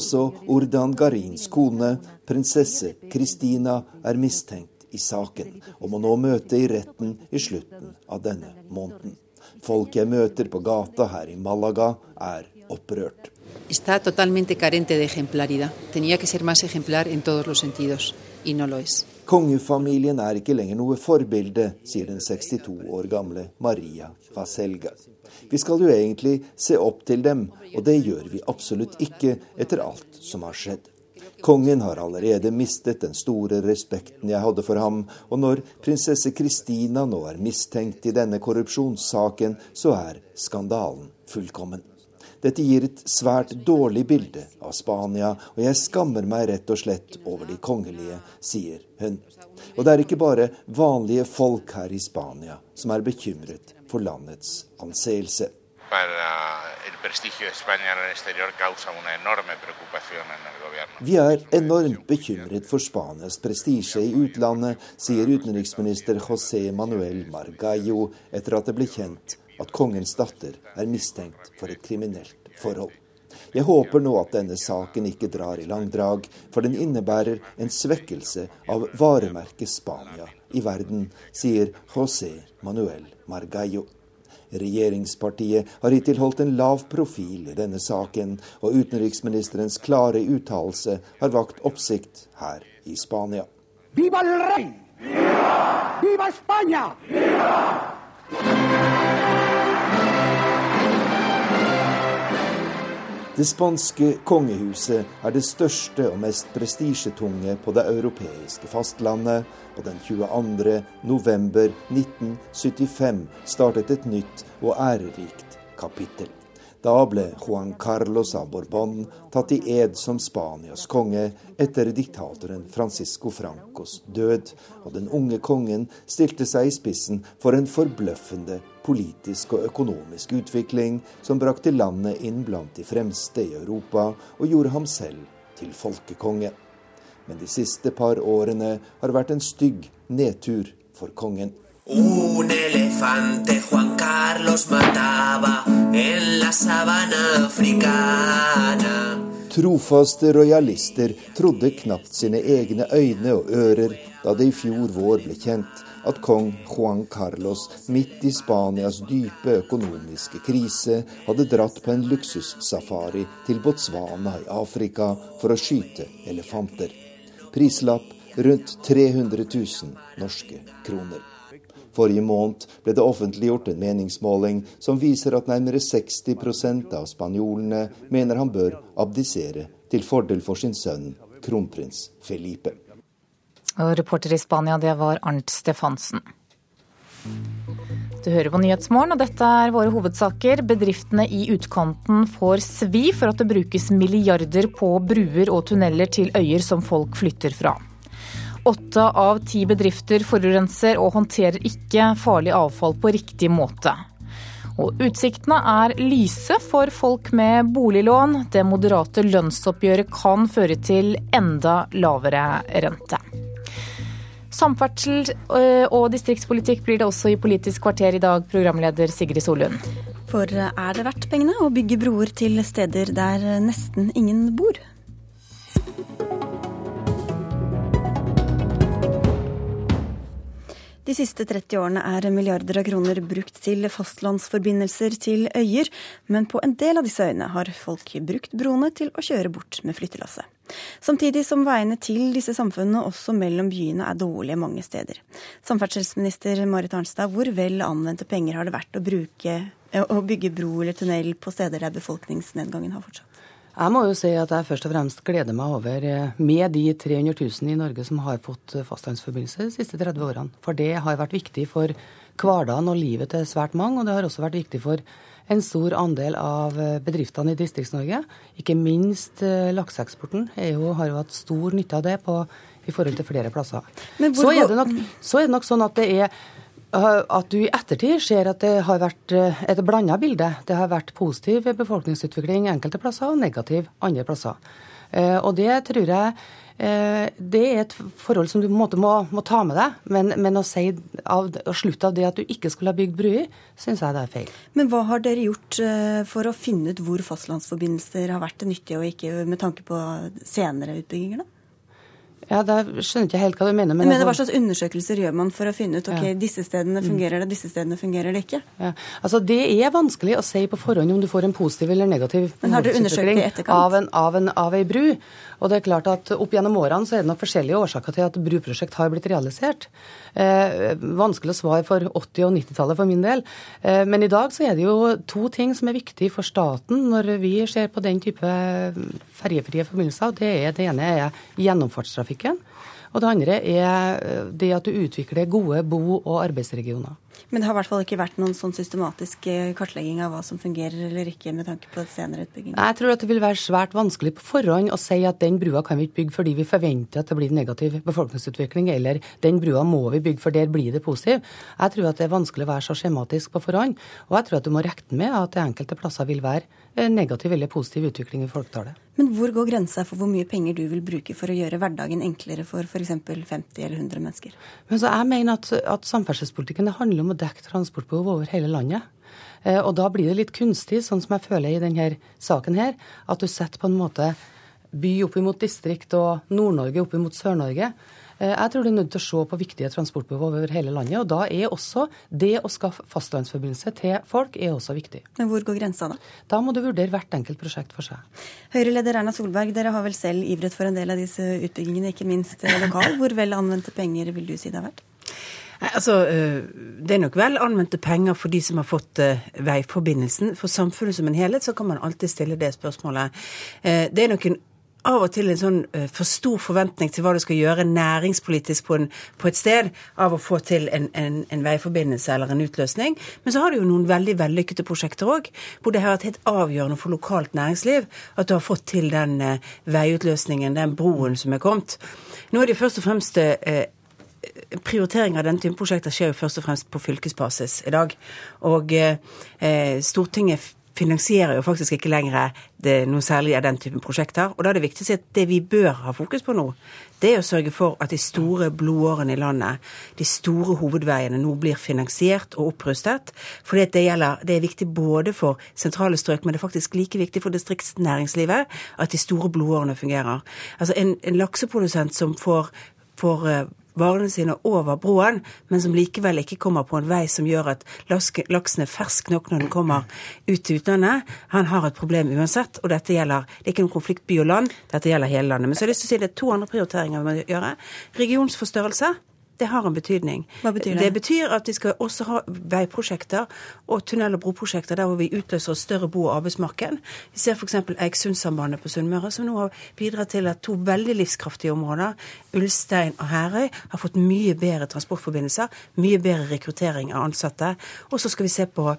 Også Urdan Garins kone, prinsesse Kristina, er mistenkt i saken, og må nå møte i retten i slutten av denne måneden. Folk jeg møter på gata her i Malaga, er opprørt. Está totalmente carente de ejemplaridad. Tenía que ser más ejemplar en todos los sentidos, y no lo es. Kongefamilien er ikke lenger noe forbilde, sier den 62 år gamle Maria Vaselga. Vi skal jo egentlig se opp til dem, og det gjør vi absolutt ikke etter alt som har skjedd. Kongen har allerede mistet den store respekten jeg hadde for ham, og når prinsesse Kristina nå er mistenkt i denne korrupsjonssaken, så er skandalen fullkommen. Dette gir et svært dårlig bilde av Spania, og jeg skammer meg rett og slett over de kongelige, sier hun. Og det er ikke bare vanlige folk her i Spania som er bekymret for landets anseelse. Vi er enormt bekymret for Spanias prestisje i utlandet, sier utenriksminister José Manuel Margallo etter at det ble kjent at kongens datter er mistenkt for et kriminelt forhold. Jeg håper nå at denne saken ikke drar i langdrag, for den innebærer en svekkelse av varemerket Spania i verden, sier José Manuel Margallo. Regjeringspartiet har hittil holdt en lav profil i denne saken, og utenriksministerens klare uttalelse har vakt oppsikt her i Spania. Viva el rey! Viva! Viva España! Viva! Det spanske kongehuset er det største og mest prestisjetunge på det europeiske fastlandet, og den 22. november 1975 startet et nytt og ærerikt kapittel. Da ble Juan Carlos av Borbón tatt i ed som Spanias konge etter diktatoren Francisco Francos død, og den unge kongen stilte seg i spissen for en forbløffende politisk og økonomisk utvikling som brakte landet inn blant de fremste i Europa og gjorde ham selv til folkekonge. Men de siste par årene har vært en stygg nedtur for kongen. Un elefante Juan Carlos mataba en la sabana africana. Trofaste rojalister trodde knapt sine egne øyne og ører da det i fjor vår ble kjent at kong Juan Carlos midt i Spanias dype økonomiske krise hadde dratt på en luksussafari til Botswana i Afrika for å skyte elefanter. Prislapp rundt 300 000 norske kroner. Forrige måned ble det offentliggjort en meningsmåling som viser at nærmere 60% av spanjolene mener han bør abdisere til fordel for sin sønn kronprins Felipe. Og reporter i Spania, det var Arnt Stefansen. Du hører på Nyhetsmorgen, og dette er våre hovedsaker. Bedriftene i utkanten får svi for at det brukes milliarder på bruer og tunneler til øyer som folk flytter fra. Åtte av ti bedrifter forurenser og håndterer ikke farlig avfall på riktig måte. Og utsiktene er lyse for folk med boliglån. Det moderate lønnsoppgjøret kan føre til enda lavere rente. Samferdsel øh, og distriktspolitikk blir det også i Politisk kvarter i dag, programleder Sigrid Solund. For er det verdt pengene å bygge broer til steder der nesten ingen bor? De siste 30 årene er milliarder av kroner brukt til fastlandsforbindelser til øyer, men på en del av disse øyene har folk brukt broene til å kjøre bort med flyttelasset. Samtidig som veiene til disse samfunnene også mellom byene er dårlige mange steder. Samferdselsminister Marit Arnstad, hvor vel anvendte penger har det vært å, bruke, å bygge bro eller tunnel på steder der befolkningsnedgangen har fortsatt? Jeg må jo si at jeg først og fremst gleder meg over, eh, med de 300 000 i Norge som har fått eh, fastlandsforbindelse de siste 30 årene. For det har vært viktig for hverdagen og livet til svært mange, og det har også vært viktig for en stor andel av eh, bedriftene i Distrikts-Norge. Ikke minst lakseeksporten har jo hatt stor nytte av det på, i forhold til flere plasser. Så er, nok, så er det nok sånn at det er at du i ettertid ser at det har vært eh, et blanda bilde. Det har vært positiv befolkningsutvikling enkelte plasser og negativ andre plasser. Eh, og det tror jeg eh, det er et forhold som du på en måte må, må ta med deg. Men, men å si av, å slutte av det at du ikke skulle ha bygd bruer, syns jeg det er feil. Men hva har dere gjort for å finne ut hvor fastlandsforbindelser har vært nyttige og ikke med tanke på senere utbygginger? da? Ja, da skjønner ikke helt hva du mener. Men, men Hva slags undersøkelser gjør man for å finne ut ok, ja. disse stedene mm. fungerer det, disse stedene fungerer det ikke? Ja. Altså, Det er vanskelig å si på forhånd om du får en positiv eller negativ etterkant? Av en, av, av ei bru. Og det er klart at Opp gjennom årene så er det nok forskjellige årsaker til at bruprosjekt har blitt realisert. Eh, vanskelig å svare for 80- og 90-tallet for min del. Eh, men i dag så er det jo to ting som er viktig for staten når vi ser på den type ferjefrie forbindelser. Det, er, det ene er gjennomfartstrafikken. Og det andre er eh, det at du utvikler gode bo- og arbeidsregioner. Men det har i hvert fall ikke vært noen sånn systematisk eh, kartlegging av hva som fungerer eller ikke med tanke på senere utbygging? Jeg tror at det vil være svært vanskelig på forhånd å si at den brua kan vi ikke bygge fordi vi forventer at det blir negativ befolkningsutvikling, eller den brua må vi bygge for der blir det positiv. Jeg tror at det er vanskelig å være så skjematisk på forhånd, og jeg tror at du må regne med at det enkelte plasser vil være negativ eller positiv utvikling i folketallet. Men hvor går grensa for hvor mye penger du vil bruke for å gjøre hverdagen enklere for f.eks. 50 eller 100 mennesker? Men jeg mener at, at samferdselspolitikken handler om å dekke transportbehov over hele landet. Eh, og da blir det litt kunstig, sånn som jeg føler i denne saken her, at du setter på en måte by opp imot distrikt og Nord-Norge opp imot Sør-Norge. Eh, jeg tror du er nødt til å se på viktige transportbehov over hele landet. Og da er også det å skaffe fastlandsforbindelse til folk er også viktig. Men hvor går grensa da? Da må du vurdere hvert enkelt prosjekt for seg. Høyre-leder Erna Solberg, dere har vel selv ivret for en del av disse utbyggingene, ikke minst eh, lokal. Hvor vel anvendte penger vil du si det har vært? Altså, eh, Det er nok vel anvendte penger for de som har fått veiforbindelsen. For samfunnet som en helhet så kan man alltid stille det spørsmålet. Det er nok en av og til en sånn uh, for stor forventning til hva du skal gjøre næringspolitisk på, en, på et sted av å få til en, en, en, veiforbindelse eller en utløsning. Men så har du jo noen veldig vellykkede prosjekter òg, hvor det har vært helt avgjørende for lokalt næringsliv at du har fått til den uh, veiutløsningen, den broen som er kommet. Nå er det først og fremst uh, prioritering av denne typen prosjekter skjer jo først og fremst på fylkesbasis i dag. Og eh, Stortinget finansierer jo faktisk ikke lenger noe særlig av den typen prosjekter. Og da er det viktig å si at det vi bør ha fokus på nå, det er å sørge for at de store blodårene i landet, de store hovedveiene, nå blir finansiert og opprustet. For det, gjelder, det er viktig både for sentrale strøk, men det er faktisk like viktig for distriktsnæringslivet at de store blodårene fungerer. Altså en, en lakseprodusent som får får eh, varene sine over broen, men som likevel ikke kommer på en vei som gjør at laksen er fersk nok når den kommer ut til utlandet. Han har et problem uansett, og dette gjelder Det er ikke noen konflikt by og land, dette gjelder hele landet. Men så har jeg lyst til å si det er to andre prioriteringer vi må gjøre. Regionsforstørrelse det har en betydning. Hva betyr det? Det betyr at vi skal også ha veiprosjekter og tunnel- og broprosjekter der hvor vi utløser større bo- og arbeidsmarked. Vi ser f.eks. Eiksundsambandet på Sunnmøre, som nå har bidratt til at to veldig livskraftige områder, Ulstein og Herøy, har fått mye bedre transportforbindelser, mye bedre rekruttering av ansatte. Og så skal vi se på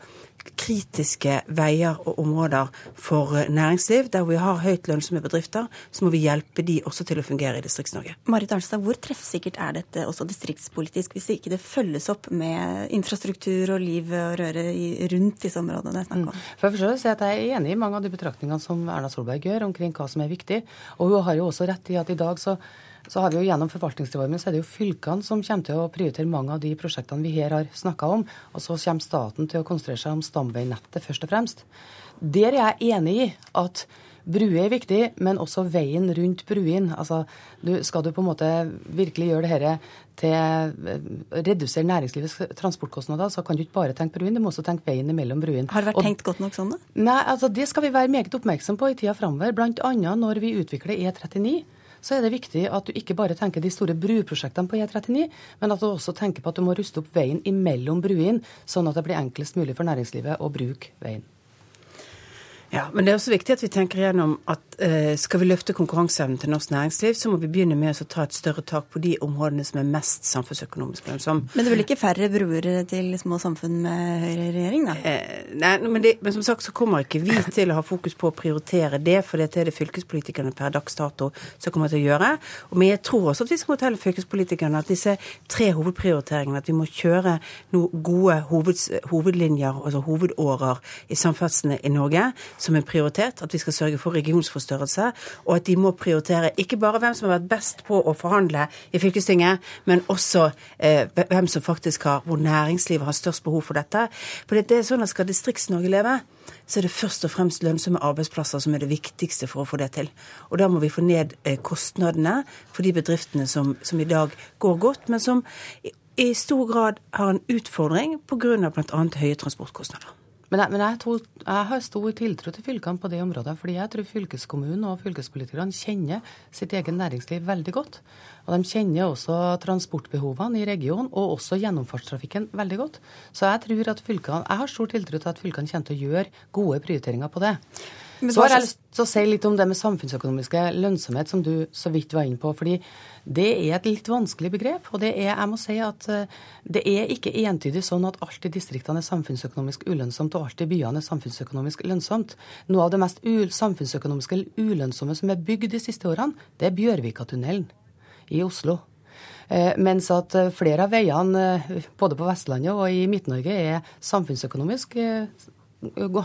kritiske veier og områder for eh, næringsliv. Der vi har høyt lønnsomme bedrifter, så må vi hjelpe de også til å fungere i Distrikts-Norge. Marit Arnstad, hvor treffsikkert er dette også distriktspolitisk, hvis ikke det følges opp med infrastruktur og liv og røre rundt disse områdene det er snakk om? Mm. For å si at Jeg er enig i mange av de betraktningene som Erna Solberg gjør omkring hva som er viktig. Og hun har jo også rett i at i dag så så har vi jo Gjennom forvaltningsreformen så er det jo fylkene som kommer til å prioritere mange av de prosjektene vi her har snakka om. Og så kommer staten til å konsentrere seg om stamveinettet først og fremst. Der er jeg enig i at bruer er viktig, men også veien rundt bruene. Altså, du, skal du på en måte virkelig gjøre det dette til eh, redusere næringslivets transportkostnader, så kan du ikke bare tenke bruene, du må også tenke veien mellom bruene. Har det vært og, tenkt godt nok sånn, da? Nei, altså det skal vi være meget oppmerksom på i tida framover. Bl.a. når vi utvikler E39 så er det viktig at du ikke bare tenker de store bruprosjektene på E39, men at du også tenker på at du må ruste opp veien imellom bruene, sånn at det blir enklest mulig for næringslivet å bruke veien. Ja, men det er også viktig at vi tenker igjennom at eh, skal vi løfte konkurranseevnen til norsk næringsliv, så må vi begynne med å ta et større tak på de områdene som er mest samfunnsøkonomisk lønnsomme. Men det blir ikke færre broer til små samfunn med Høyre regjering, da? Eh, nei, men, det, men, som sagt så kommer ikke vi til å ha fokus på å prioritere det, for dette er det fylkespolitikerne per dags dato som kommer til å gjøre. Men jeg tror også at vi skal fortelle fylkespolitikerne at disse tre hovedprioriteringene, at vi må kjøre noen gode hoveds, hovedlinjer, altså hovedårer i samferdselen i Norge som en prioritet, at vi skal sørge for regionsforstørrelse, og at de må prioritere ikke bare hvem som har vært best på å forhandle i fylkestinget, men også eh, hvem som faktisk har, hvor næringslivet har størst behov for dette. For det er sånn at skal Distrikts-Norge leve, så er det først og fremst lønnsomme arbeidsplasser som er det viktigste for å få det til. Og da må vi få ned eh, kostnadene for de bedriftene som, som i dag går godt, men som i stor grad har en utfordring pga. bl.a. høye transportkostnader. Men, jeg, men jeg, tror, jeg, har stor tiltro til fylkene på det området. fordi jeg tror fylkeskommunen og fylkespolitikerne kjenner sitt eget næringsliv veldig godt. Og de kjenner også transportbehovene i regionen, og også gjennomfartstrafikken veldig godt. Så jeg tror at fylkene, jeg har stor tiltro til at fylkene kommer til å gjøre gode prioriteringer på det. Så har jeg lyst til å si litt om det med samfunnsøkonomiske lønnsomhet, som du så vidt var inne på. fordi det er et litt vanskelig begrep. Og det er, jeg må si at eh, det er ikke entydig sånn at alt i distriktene er samfunnsøkonomisk ulønnsomt, og alt i byene er samfunnsøkonomisk lønnsomt. Noe av det mest samfunnsøkonomiske ulønnsomme som er bygd de siste årene, det er Bjørvikatunnelen i Oslo. Eh, mens at eh, flere av veiene både på Vestlandet og i Midt-Norge er samfunnsøkonomisk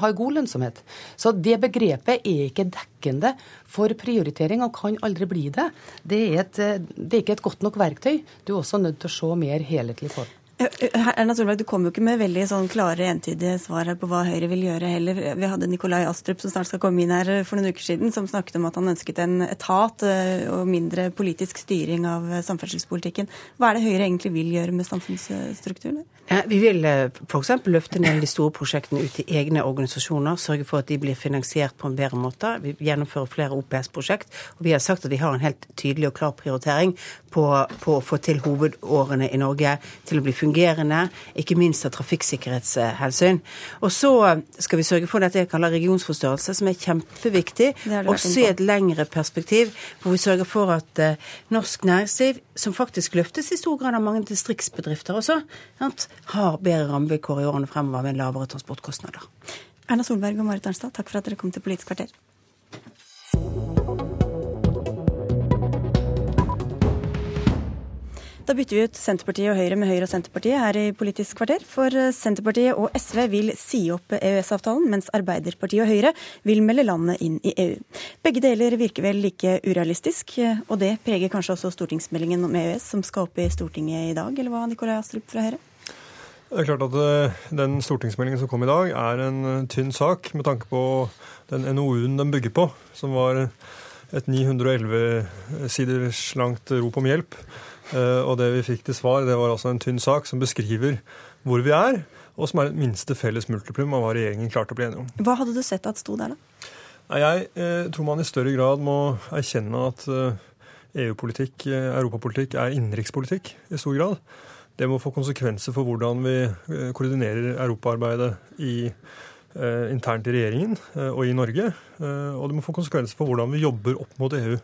har god lønnsomhet. Så det begrepet er ikke dekkende for prioritering, og kan aldri bli det. Det er, et, det er ikke et godt nok verktøy. Du er også nødt til å se mer helhetlig på det. Erna Solberg, Du kom jo ikke med veldig sånn klare, entydige svar her på hva Høyre vil gjøre heller. Vi hadde Nikolai Astrup som snart skal komme inn her for noen uker siden, som snakket om at han ønsket en etat og mindre politisk styring av samferdselspolitikken. Hva er det Høyre egentlig vil gjøre med samfunnsstrukturen? Ja, vi vil f.eks. løfte ned de store prosjektene ut i egne organisasjoner. Sørge for at de blir finansiert på en bedre måte. Vi gjennomfører flere OPS-prosjekt. Og vi har sagt at vi har en helt tydelig og klar prioritering på, på å få til hovedårene i Norge til å bli fungerende, ikke minst av trafikksikkerhetshensyn. Og så skal vi sørge for dette jeg kaller regionsforstørrelse, som er kjempeviktig, også i et lengre perspektiv, hvor vi sørger for at uh, norsk næringsliv, som faktisk løftes i stor grad av mange distriktsbedrifter også, sant? har bedre rammevilkår i årene fremover med lavere transportkostnader. Erna Solberg og Marit Arnstad, takk for at dere kom til Politisk kvarter. Da bytter vi ut Senterpartiet og Høyre med Høyre og Senterpartiet her i Politisk kvarter. For Senterpartiet og SV vil si opp EØS-avtalen, mens Arbeiderpartiet og Høyre vil melde landet inn i EU. Begge deler virker vel like urealistisk, og det preger kanskje også stortingsmeldingen om EØS som skal opp i Stortinget i dag, eller hva, Nikolai Astrup fra Høyre? Det er klart at eh, Den stortingsmeldingen som kom i dag, er en eh, tynn sak med tanke på den NOU-en den bygger på, som var et 911 siders langt rop om hjelp. Eh, og det vi fikk til svar, det var altså en tynn sak som beskriver hvor vi er, og som er et minste felles multiplum av hva regjeringen klarte å bli enige om. Hva hadde du sett at sto der, da? Jeg tror man i større grad må erkjenne at EU-politikk, europapolitikk, er innenrikspolitikk i stor grad. Det må få konsekvenser for hvordan vi eh, koordinerer europaarbeidet i eh, internt i regjeringen eh, og i Norge. Eh, og det må få konsekvenser for hvordan vi jobber opp mot EU.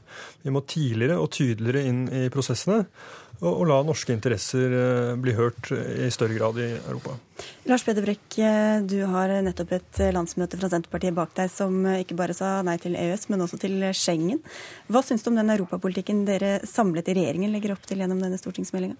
Vi må tidligere og tydeligere inn i prosessene og, la norske interesser eh, bli hørt i større grad i Europa. Lars Peder Brekk, eh, du har nettopp et landsmøte fra Senterpartiet bak deg som ikke bare sa nei til EØS, men også til Schengen. Hva syns du om den europapolitikken dere samlet i regjeringen legger opp til gjennom denne stortingsmeldinga?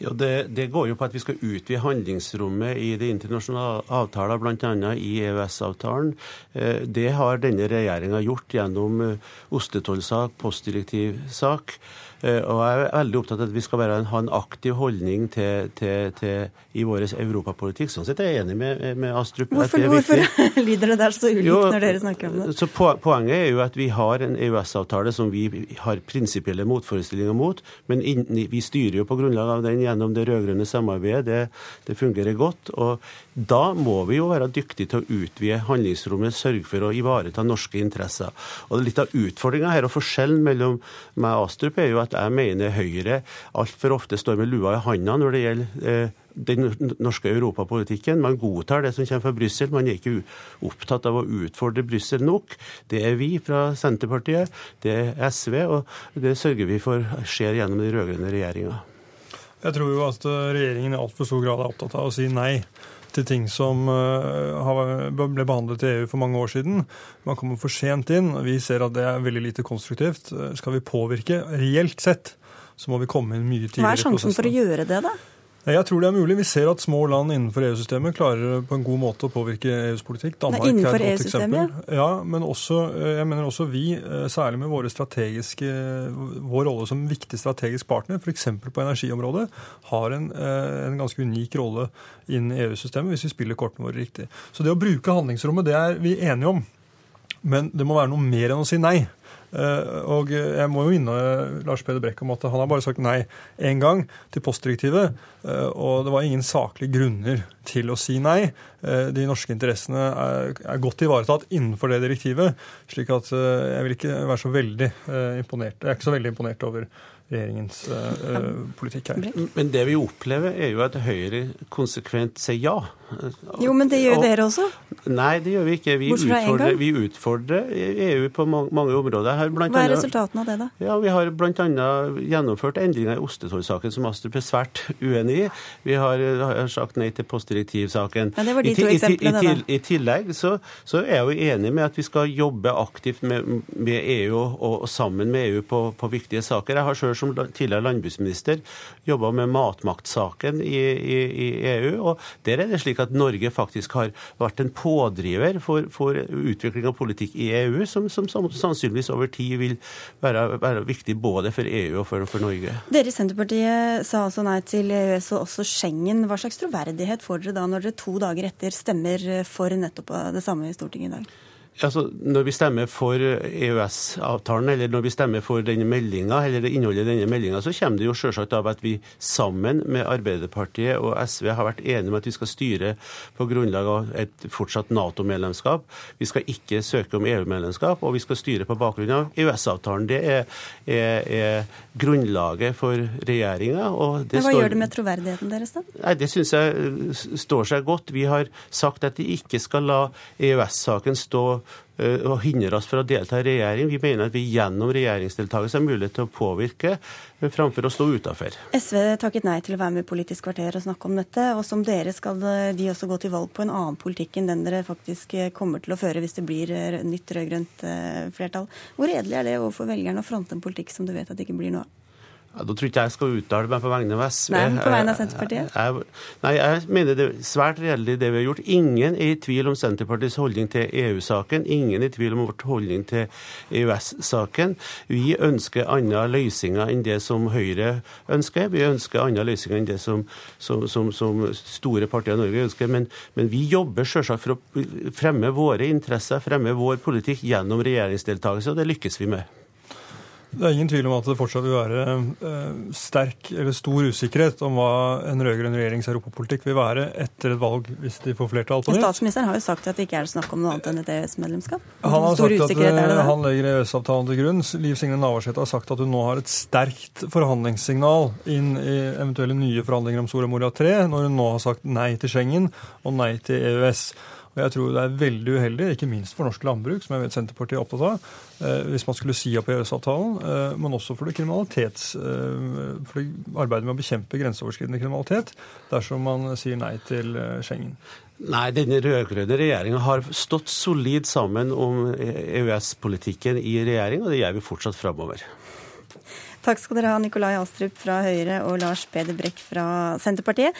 Ja, det, det, går jo på at vi skal utvide handlingsrommet i de internasjonale avtaler, bl.a. i EØS-avtalen. Eh, det har denne regjeringa gjort gjennom eh, ostetollsak, postdirektivsak. Eh, og jeg er veldig opptatt av at vi skal være, ha en aktiv holdning til, til, til, i vår europapolitikk. Sånn sett er jeg enig med, med Astrup. Hvorfor, hvorfor lyder det der så ulikt jo, når dere snakker om det? Så Poenget er jo at vi har en EØS-avtale som vi har prinsipielle motforestillinger mot, men inn, vi styrer jo på grunnlag av den gjennom det rød-grønne samarbeidet. Det, det fungerer godt. og da må vi jo være dyktige til å utvide handlingsrommet, sørge for å ivareta norske interesser. Og Litt av utfordringa her og forskjellen mellom meg og Astrup er jo at jeg mener Høyre altfor ofte står med lua i handa når det gjelder eh, den norske europapolitikken. Man godtar det som kommer fra Brussel. Man er ikke opptatt av å utfordre Brussel nok. Det er vi fra Senterpartiet, det er SV, og det sørger vi for skjer gjennom den rød-grønne regjeringa. Jeg tror jo at eh, regjeringen i altfor stor grad er opptatt av å si nei til ting som eh, ble behandlet i EU for mange år siden. Man kommer for sent inn. Vi ser at det er veldig lite konstruktivt. Eh, skal vi påvirke reelt sett, så må vi komme inn mye tidligere i prosessen. Hva er sjansen for å gjøre det, da? Jeg tror det er mulig. Vi ser at små land innenfor EU-systemet klarer på en god måte å påvirke EUs politikk. Danmark er et godt eksempel. Ja, men også, eh, jeg mener også vi, eh, særlig med våre vår rolle som viktig strategisk partner, f.eks. på energiområdet, har en, eh, en ganske unik rolle inn i EU-systemet hvis vi spiller kortene våre riktig. Så det å bruke handlingsrommet, det er vi enige om. Men det må være noe mer enn å si nei. Eh, og jeg må jo minne Lars Peder Brekk om at han har bare sagt nei én gang til postdirektivet. Eh, og det var ingen saklige grunner til å si nei. Eh, de norske interessene er godt ivaretatt innenfor det direktivet. slik at jeg vil ikke være så veldig imponert. Jeg er ikke så veldig imponert over regjeringens uh, politikk her. Men det vi opplever, er jo at Høyre konsekvent sier ja. Jo, men det gjør og, dere også? Nei, det gjør vi ikke. Vi utfordrer, vi utfordrer, EU på mange, mange områder. Her, Hva er annet, resultatene av det, da? Ja, Vi har bl.a. gjennomført endringer i ostetollsaken som Astrup er svært uenig i. Vi har, har sagt nei til postdirektivsaken. Ja, det var de to eksemplene, i, I, tillegg så, så, er jeg jo enig med at vi skal jobbe aktivt med, med EU og, og, sammen med EU på, på viktige saker. Jeg har selv som tidligere landbruksminister jobba med matmaktsaken i, i, i, EU. og Der er det slik at Norge faktisk har vært en pådriver for, for utvikling av politikk i EU, som, som, sannsynligvis over tid vil være, være, viktig både for EU og for, for Norge. Dere i Senterpartiet sa altså nei til EØS og også Schengen. Hva slags troverdighet får dere da når dere to dager etter stemmer for nettopp det samme i Stortinget i dag? Altså, når vi stemmer for EØS-avtalen, eller når vi stemmer for denne meldinga, eller det innholdet i denne meldinga, så kommer det jo selvsagt av at vi sammen med Arbeiderpartiet og SV har vært enige om at vi skal styre på grunnlag av et fortsatt Nato-medlemskap. Vi skal ikke søke om EU-medlemskap, og vi skal styre på bakgrunn av EØS-avtalen. Det er, er, er, grunnlaget for regjeringa. Hva står... gjør det med troverdigheten deres, da? Nei, Det syns jeg står seg godt. Vi har sagt at de ikke skal la EØS-saken stå Eh, og hindre oss fra å delta i regjering. Vi mener at vi gjennom regjeringsdeltakelse har mulighet til å påvirke eh, framfor å stå utafor. SV takket nei til å være med i Politisk kvarter og snakke om dette. Og som dere skal de også gå til valg på en annen politikk enn den dere faktisk eh, kommer til å føre hvis det blir nytt rød-grønt flertall. Hvor redelig er det overfor velgerne å fronte en politikk som du vet at det ikke blir noe av? Ja, da tror ikke jeg skal uttale meg på vegne av SV. Nei, på vegne av Senterpartiet? Jeg, jeg, nei, jeg mener det er svært reelt det vi har gjort. Ingen er i tvil om Senterpartiets holdning til EU-saken. Ingen er i tvil om vårt holdning til EØS-saken. Vi ønsker andre løsninger enn det som Høyre ønsker. Vi ønsker andre løsninger enn det som, som, som, som store partier i Norge ønsker. Men, men vi jobber selvsagt for å fremme våre interesser, fremme vår politikk gjennom regjeringsdeltakelse, og det lykkes vi med. Det er ingen tvil om at det fortsatt vil være eh, sterk eller stor usikkerhet om hva en rød-grønn regjerings europapolitikk vil være etter et valg hvis de får flertall på nytt. Statsministeren har jo sagt at det ikke er snakk om noe annet enn et EØS-medlemskap. Han har sagt at eh, han legger EØS-avtalen til grunn. Liv Signe Navarsete har sagt at hun nå har et sterkt forhandlingssignal inn i eventuelle nye forhandlinger om Soria Moria 3, når hun nå har sagt nei til Schengen og nei til EØS. Og jeg tror det er veldig uheldig, ikke minst for norsk landbruk, som jeg vet Senterpartiet er opptatt av, eh, hvis man skulle si opp EØS-avtalen, eh, men også for det kriminalitets, for arbeidet med å bekjempe grenseoverskridende kriminalitet, dersom man sier nei til Schengen. Nei, denne rød-grønne regjeringa har stått solid sammen om EØS-politikken i regjering, og det gjør vi fortsatt framover. Takk skal dere ha, Nikolai Astrup fra Høyre og Lars Peder Brekk fra Senterpartiet.